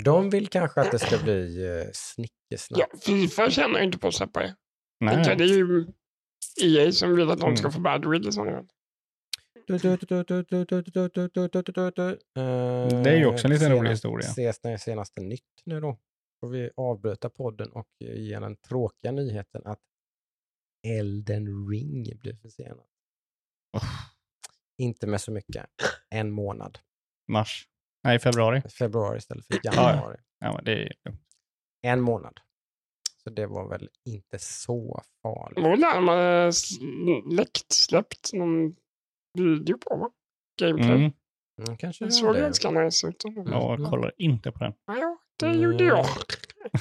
De vill kanske att det ska bli eh, snickesnack. Ja, Fifa tjänar ju inte på att släppa det. Nej. Det är ju EA som vill att de ska få bad release. Det är ju också en liten rolig historia. Ses när det senaste nytt nu då. Får vi avbryta podden och ge den tråkiga nyheten att Elden Ring blir försenad. Oh. Inte med så mycket. En månad. Mars. Nej, februari. Februari istället för ja. januari. Ja, men det är En månad. Så det var väl inte så farligt. De har närmare läckt släppt någon video på va? Gameplay. mm. Mm, kanske Det det såg var det. ganska nice ut. Jag kollar inte på den. Ja, det gjorde jag.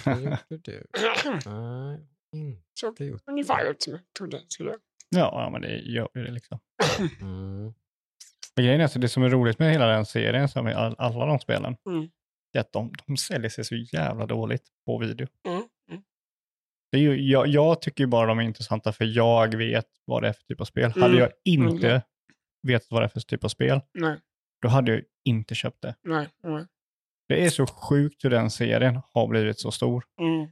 Det gjorde du. Nej, Såg inte gjort. ungefär ut som jag trodde det skulle ja men det gör ju det liksom. Mm. Men grejen är att det som är roligt med hela den serien, som är all, alla de spelen, Mm. är att de, de säljer sig så jävla dåligt på video. Mm. Mm. Det är ju, jag, jag tycker bara de är intressanta för jag vet vad det är för typ av spel. Hade Mm. jag inte Mm. vetat vad det är för typ av spel, Nej, då hade jag inte köpt det. nej, nej. Det är så sjukt hur den serien har blivit så stor. Mm.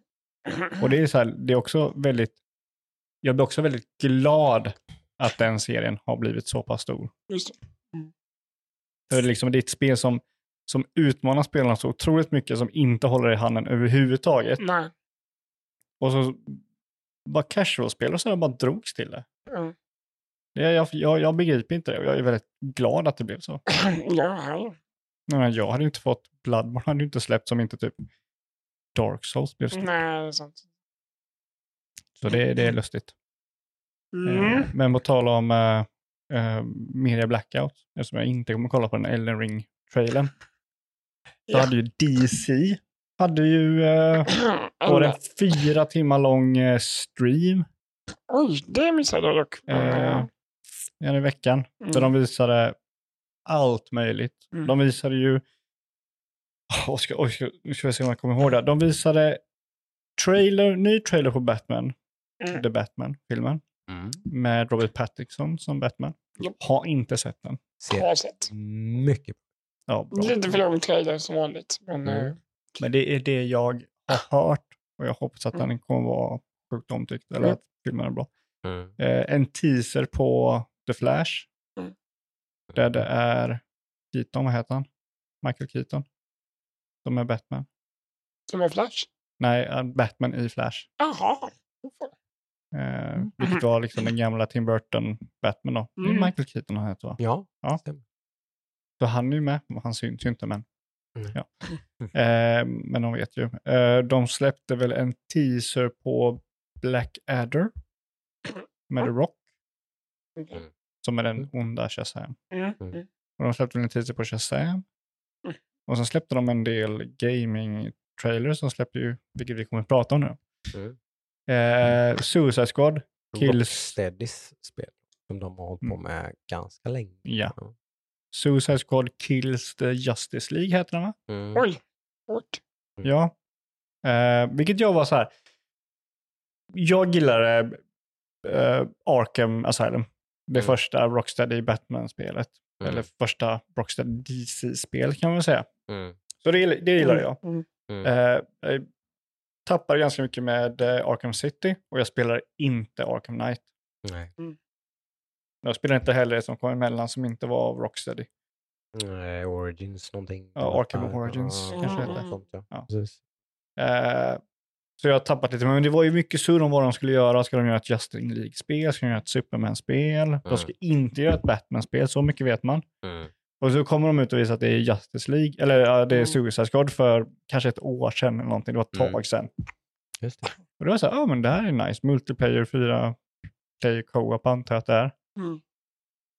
Och det är, så här, det är också väldigt, jag blir också väldigt glad att den serien har blivit så pass stor. Just det. Är liksom, det är ett spel som, som utmanar spelarna så otroligt mycket som inte håller i handen överhuvudtaget. Nej. Och så bara casual-spel och så bara drogs till det. Mm. det jag, jag, jag begriper inte det och jag är väldigt glad att det blev så. Ja, ja. Jag, hade inte fått, Bloodborne hade inte släppt som inte typ Dark Souls blev släppt. Nej, det är sant. Så det, det är lustigt. Mm. Eh, Men på tal om uh, Media Blackout, eftersom jag inte kommer kolla på den Elden Ring-trailern, så Ja. hade ju DC, hade ju var det en fyra timmar lång eh, stream Oj, det missade jag dock. eh, en i veckan, Mm. där de visade allt möjligt. Mm. De visade ju, oh, ska, oj, ska, ska vi se om jag kommer ihåg det, de visade trailer, ny trailer på Batman, Mm. The Batman-filmen, Mm. med Robert Pattinson som Batman. Japp. Har inte sett den. Ser Har sett. mycket Ja, bra. Lite för lång trailer som vanligt. Men, Mm. eh, Men det är det jag har hört och jag hoppas att Mm. den kommer vara sjukt omtyckt eller Mm. att filmen är bra. Mm. Eh, en teaser på The Flash. Mm. Där det är Keaton, vad heter han? Michael Keaton. Som är Batman. som är Flash. Nej, eh, Batman i Flash. Jaha. Eh, vilket var liksom den gamla Tim Burton Batman då. Mm. Michael Keaton han heter va? Ja, Ja. stämmer. Så han är ju med. Han syns ju inte men. Mm. Ja. Eh, men de vet ju. Eh, de släppte väl en teaser på Black Adder. Med The Rock. Mm. Som är den onda Shazam. Mm. Mm. Mm. Och de släppte väl en teaser på Shazam. Mm. Och sen släppte de en del gaming-trailers som släppte ju, vilket vi kommer att prata om nu. Mm. Eh, Suicide Squad, Kills, Rocksteadys spel som de har hållit på Mm. med ganska länge. ja. Ja. Suicide Squad Kills the Justice League heter den va? Mm. Oj. Hårt. Mm. Ja. Eh, vilket jag var så här. Jag gillade eh, Arkham Asylum. Det Mm. första Rocksteady Batman-spelet. Mm. Eller första Rocksteady DC-spel kan man säga. Mm. Så det, det gillade jag. Mm. Mm. Eh, jag tappade ganska mycket med eh, Arkham City och jag spelar inte Arkham Knight. Nej. Jag spelar inte heller det som kom emellan som inte var av Rocksteady. Nej, Origins någonting. Ja, Arkham Ja, Origins ja, kanske heter. sånt, ja. Ja. Precis. Eh, Så jag har tappat lite, men det var ju mycket surr om vad de skulle göra. Ska de göra ett Justin League-spel? Ska de göra ett Superman-spel? De ska inte göra ett Batman-spel, så mycket vet man. Mm. Och så kommer de ut och visar att det är Justice League, eller ja, det är Mm. Suicide Squad för kanske ett år sedan eller någonting. Det var ett tag Mm. sedan. Just det. Och då var så här, ja men det här är nice. Multiplayer, fyra player co-op antar jag att det är. Mm.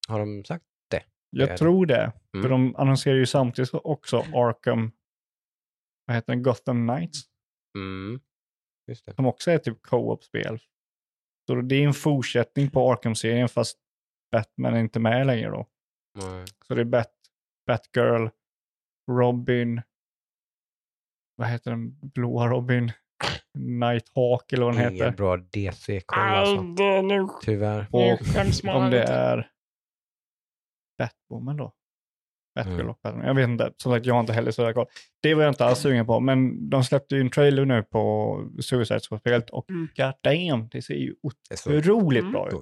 Har de sagt det? Jag Det det. tror det. För Mm. de annonserar ju samtidigt också Arkham, vad heter den, Gotham Knights. Mm. Just det. Som också är typ co-op-spel. Så det är en fortsättning på Arkham-serien fast Batman är inte med längre då. Nej. Så det är Bat, Batgirl, Robin, vad heter den, blåa Robin, Nighthawk eller vad den Ingen heter. bra DC-koll alltså. nu, Tyvärr. Och om det är Batwoman då. Batgirl Mm. och Batman. Jag vet inte, som sagt jag har inte heller så koll. Det var jag inte alls sugen på, men de släppte ju en trailer nu på Suicide Squad-spelet och Mm. god damn, det ser ju otroligt Mm. bra ut.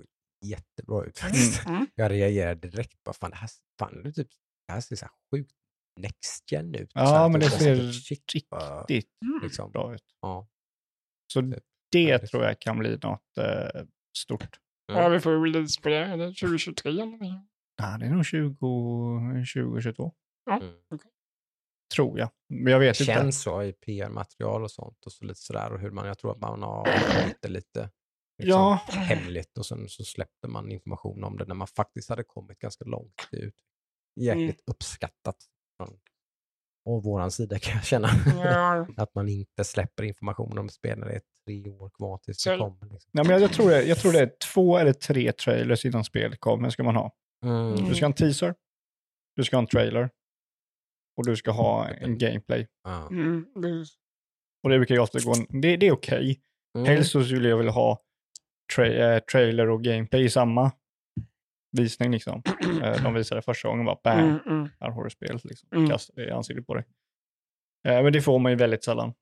Jättebra ut faktiskt. Mm. Jag reagerade direkt på fan det här, fan, det, typ, det här ser så här sjukt next gen ut. Ja, men typ, det så ser Riktigt Mm. liksom. bra ut. Ja. Så Typ. det Ja, tror jag kan bli något eh, stort. Ja, vi får release på det. Det 2023 eller någonting? Ja, det är nog 20, 2022, Mm. tror jag. Men jag vet Det inte. känns så i PR-material och sånt och så lite sådär och hur man, jag tror att man har lite, lite liksom, Ja. hemligt och sen så släppte man information om det när man faktiskt hade kommit ganska långt ut. Jäkligt uppskattat från och våran sida kan jag känna. Ja, att man inte släpper information om spel när det är tre år kvar tills det kommer. Liksom. Nej, men jag, jag, tror det, jag tror det är två eller tre trailers innan spelet kommer ska man ha. Mm. Du ska ha en teaser, du ska ha en trailer och du ska ha en gameplay. Ja. mm. Och det brukar ju ofta gå, det, det är okej. Mm. Helst så skulle jag vilja ha tra- eh, trailer och gameplay i samma visning liksom. Eh, de visade första gången bara bam, Mm, mm, här har du spelet liksom. Mm. Kasta det i ansiktet på dig. Eh, men det får man ju väldigt sällan.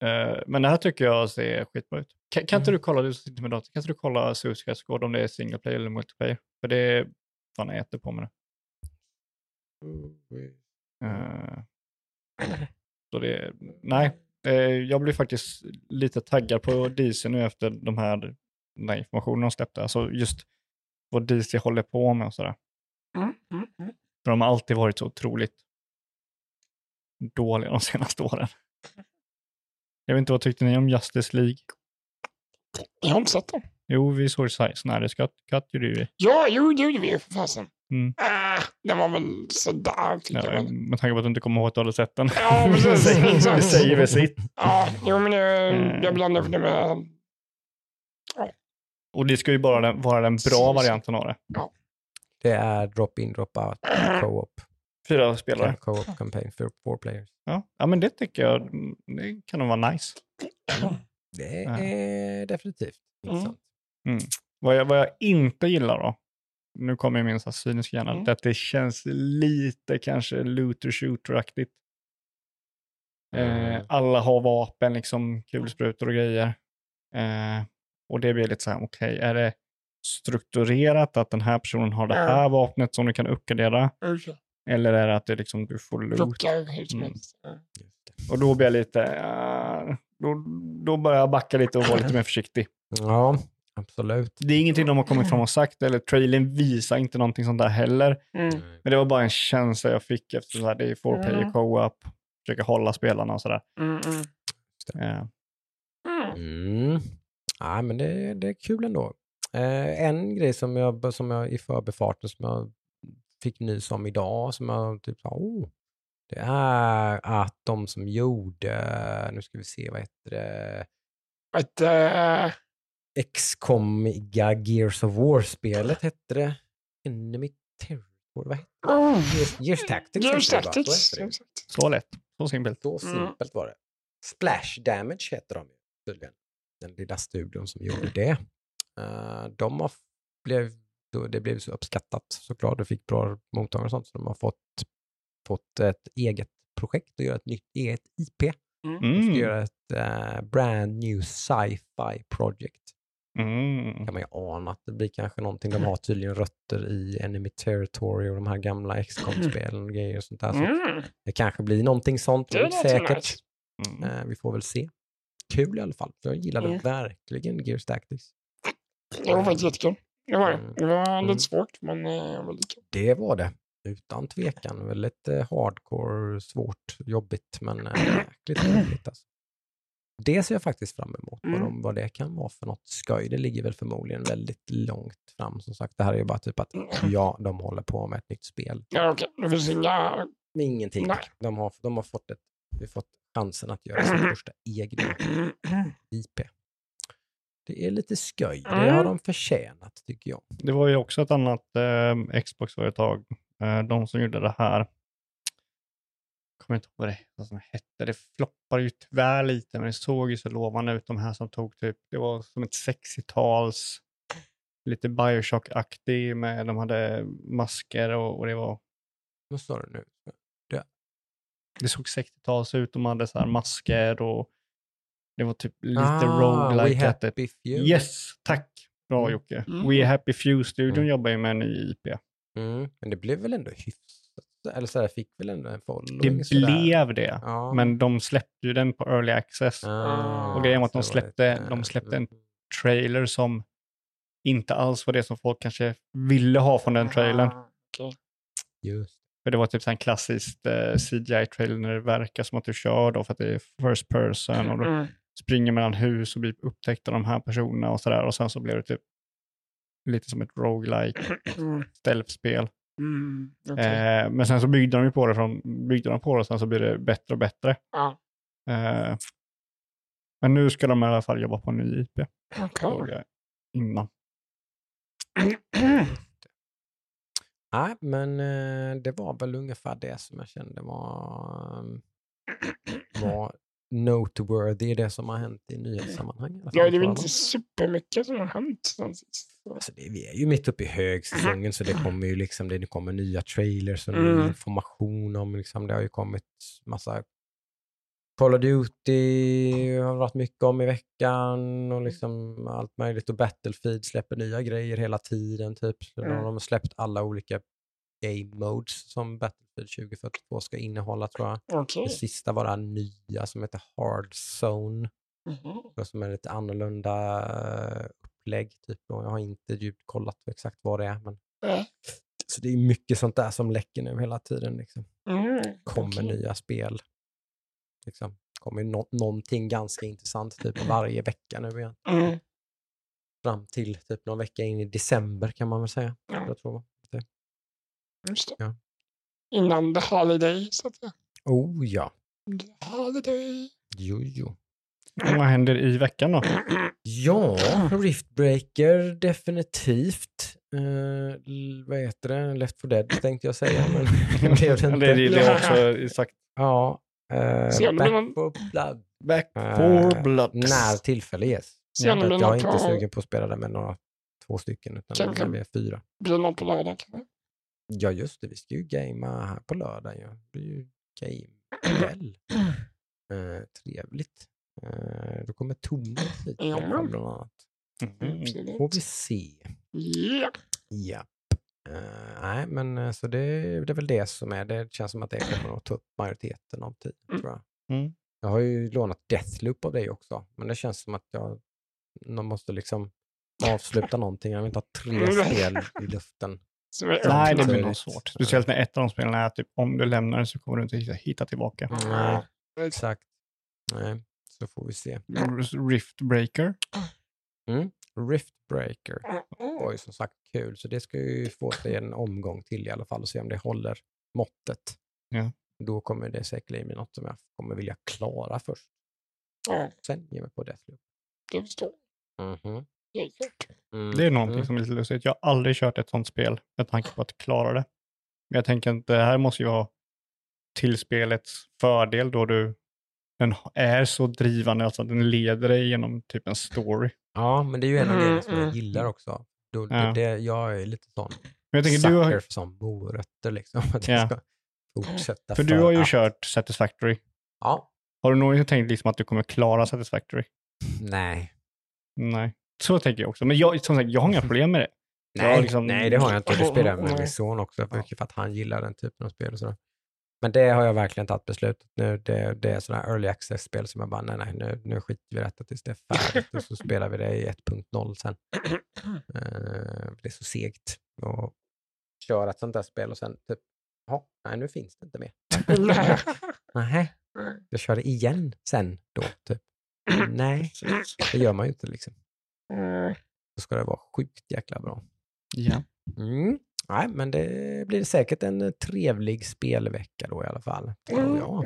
Eh, men det här tycker jag ser skitbra ut. Kan, kan inte du kolla, du sitter med datorn, kan inte du kolla Suicide Squad om det är single player eller multiplayer? För det är fan äter på med det. Eh, så det, nej, jag blir faktiskt lite taggad på DC nu efter de här, den här informationen de släppte. Alltså just vad DC håller på med och sådär. Mm, mm, mm. För de har alltid varit så otroligt dåliga de senaste åren. Jag vet inte, vad tyckte ni om Justice League? Jag har inte sett den. Jo, vi såg Snyder Cut, Cut gjorde vi. Ja, jo, det gjorde vi ju för fasen. Mm. Ah, den var väl sådär, tycker Ja, jag. väl. med tanke på att du inte kommer ihåg att du hade sett den. Ja, precis, det, säger, väl sitt. Ja, jo, men det, Mm. jag blandar för det med... Och det ska ju bara den, vara den bra varianten av det. Det är drop-in, drop-out, co-op. Fyra spelare. Co-op campaign för four players. Ja. ja, men det tycker jag mm, det kan nog vara nice. Det Ja. är definitivt Mm. intressant. Vad jag, vad jag inte gillar då, nu kommer min så cyniska hjärna, Mm. att det känns lite kanske looter shooter-aktigt. Eh, Mm. alla har vapen, liksom kulsprutor och grejer. Eh, och det blir lite så här, okej, är det strukturerat att den här personen har det Ja. här vapnet som du kan uppgradera? Okej. Eller är det att det liksom, du får loot? Mm. Ja. Och då blir jag lite, uh, då, då börjar jag backa lite och vara lite mer försiktig. Ja, absolut. Det är ingenting de har kommit fram och sagt, eller trailern visar inte någonting sånt där heller. Mm. Men det var bara en känsla jag fick efter så här, det är four player Mm. co-op, försöka hålla spelarna och sådär. Mm, mm. Eh. Ja, men det, det är kul ändå. Eh, en grej som jag, som jag i förbifarten som jag fick nys om idag, som jag typ sa, oh, det är att de som gjorde, nu ska vi se, vad heter det, Att, äh, XCOM-iga Gears of War-spelet hette det. Enemy Territory, vad hette oh, det? Gears, Gears Tactics. Gears? Så Tactics. exakt. så lätt, så simpelt. Så Mm. simpelt var det. Splash Damage heter de ju tydligen. Den lilla studion som gjorde det. Eh, de har, blev, det blev så uppskattat såklart. Det fick bra mottagande och sånt. Så de har fått, fått ett eget projekt och göra ett nytt eget IP. De ska Mm. göra ett eh, brand new sci-fi project. Mm. kan man ju ana att det blir kanske någonting. De har tydligen rötter i Enemy Territory och de här gamla XCOM-spelen och grejer och sånt där. Så Mm. det kanske blir någonting sånt. Säkert. nice. Mm. Eh, vi får väl se. Kul i alla fall. Jag gillade Mm. verkligen Gears Tactics. Det var faktiskt jättekul. Det var det. Mm. Det var Mm. lite svårt, men eh, väldigt kul. Det var det. Utan tvekan. Väldigt eh, hardcore, svårt, jobbigt men äh, jäkligt roligt. Alltså. Det ser jag faktiskt fram emot. Vad, Mm. de, vad det kan vara för något skoj. Det ligger väl förmodligen väldigt långt fram. Som sagt, det här är ju bara typ att ja, de håller på med ett nytt spel. Ja, okej. Det finns inga... Ingenting. Nej. De har, de har fått, ett, vi fått chansen att göra sin första egna IP. Det är lite skoj. Det har Mm. de förtjänat tycker jag. Det var ju också ett annat eh, Xbox-företag, eh, de som gjorde det här. Jag kommer inte ihåg vad det vad som hette. Det floppade ju tyvärr lite, men det såg ju så lovande ut. De här som tog typ, det var som ett 60-tals, lite Bioshock-aktig med, de hade masker och, och det var, Vad sa du nu? Det såg 60-tals ut. De hade så här masker och det var typ lite ah, We roguelike. att det- Happy Few. Yes, tack. Bra Mm. Jocke. Mm. We Happy Few-studion Mm. jobbar ju med en ny IP. Mm, men det blev väl ändå hyfsat, eller så här, fick väl ändå en following? Det sådär. blev det. Ja. Men de släppte ju den på early access. Ah, Och grejen var att de släppte- de eh, släppte en- mm. Trailer som inte alls var det som folk kanske ville ha från den trailern. Ah, okej. Just. För det var typ så en klassisk eh, CGI-trailer när det verkar som att du kör då för att det är first person och du Mm. springer mellan hus och blir upptäckt av de här personerna och sådär. Och sen så blev det typ lite som ett roguelike Mm. stealth-spel. Mm. okej. Eh, men sen så byggde de ju på det från, byggde de på det och sen så blir det bättre och bättre. Ja. Eh, men nu ska de i alla fall jobba på en ny IP. Jag Innan. Nej, men eh, det var väl ungefär det som jag kände var, eh, var noteworthy, det som har hänt i nyhetssammanhang. Ja, det är väl inte supermycket som har hänt sen sist. Så. Alltså det, vi är ju mitt uppe i högsäsongen så det kommer ju liksom, det kommer nya trailers och ny Mm. information om liksom, det har ju kommit massa Call of Duty har varit mycket om i veckan och liksom allt möjligt och Battlefield släpper nya grejer hela tiden typ. Mm. De har släppt alla olika game modes som Battlefield 2042 ska innehålla tror jag. Okej. Det sista var det här nya som heter Hard Zone och som är lite annorlunda eh, upplägg. Typ. Och jag har inte djupt kollat exakt vad det är. Men... Nej. Så det är mycket sånt där som läcker nu hela tiden. Liksom. Mm. Kommer okej. nya spel. Liksom. Kommer nå- någonting ganska intressant typ varje vecka nu igen. Mm. Fram till typ någon vecka in i december kan man väl säga. Ja. Jag tror. Just det. Ja. Innan the holiday, så att säga. Oh ja. The holiday. Jo, jo. Vad händer i veckan då? Ja, Riftbreaker definitivt. Uh, vad heter det? Left 4 Dead tänkte jag säga, men det blev det det, inte. det, det är också sagt. Ja. Uh, det back någon- for blood. Back Eh, for blood. När tillfälle ges. Det jag är inte på, sugen på att spela det med några två stycken, utan Kan- när vi är fyra. blir något på lördag. kanske? Ja, just det. Vi ska ju gamea här på lördag. Ja. Det blir ju game-kväll. Uh, trevligt. Uh, då kommer Thomas hit bland annat. Mm. Absolut. Får vi se. Ja. Ja. nej, men eh, så det, det är väl det som är. Det känns som att det kommer att ta upp majoriteten av tiden, Mm. tror jag. Mm. Jag har ju lånat Deathloop av dig också, men det känns som att jag man måste liksom avsluta någonting. Jag vill inte ha tre spel i luften. Nej, det blir är nog svårt. Speciellt när ett av de spelen är typ om du lämnar det så kommer du inte hitta- hitta tillbaka. Nej, exakt. Nej, så får vi se. Riftbreaker. Mm. Riftbreaker var ju som sagt kul, så det ska ju få sig en omgång till i alla fall och se om det håller måttet. Ja. Då kommer det säkerligen bli något som jag kommer vilja klara först. Ja, Sen ge mig på Deathloop. det förstår Mhm. jag. Mm. Det är någonting Mm. som är lite lustigt. Jag har aldrig kört ett sånt spel med tanke på att klara det. Men jag tänker att det här måste ju vara till spelets fördel då du den är så drivande, alltså att den leder dig genom typ en story. Ja, men det är ju en av Mm, grejerna som jag mm. gillar också. Då, Ja. det, jag är lite sån Men jag tänker, du har, för sån morötter liksom. Att Ja. jag ska fortsätta för du har ju att- kört Satisfactory. Ja. Har du någonsin tänkt liksom att du kommer klara Satisfactory? Nej. Nej. Så tänker jag också. Men jag, som sagt, jag har inga problem med det. Nej, liksom- nej, det har jag inte. Det spelar jag med min son också, för, för att han gillar den typen av spel. Och sådär. Men det har jag verkligen tagit beslutet nu. Det, det är sådana här early access-spel som jag bara, nej, nej, nu, nu skiter vi i detta tills det är färdigt och så spelar vi det i 1.0 sen. Eh, det är så segt att köra ett sånt där spel och sen typ, ja, nej, nu finns det inte mer. Nej, jag kör det igen sen då, typ. Nej, det gör man ju inte liksom. Då ska det vara sjukt jäkla bra. Ja. Mm. Nej, men det blir säkert en eh, trevlig spelvecka då i alla fall. Tror jag.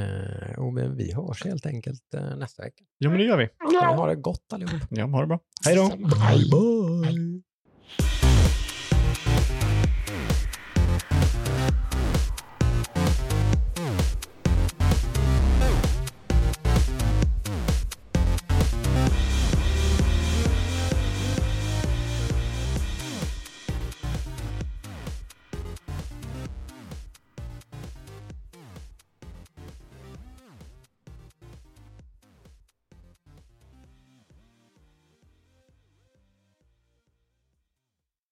Eh, och men vi hörs helt enkelt eh, nästa vecka. ja, men det gör vi. Ni ha det gott allihop. Ja, ha det bra. Hej då. Bye bye!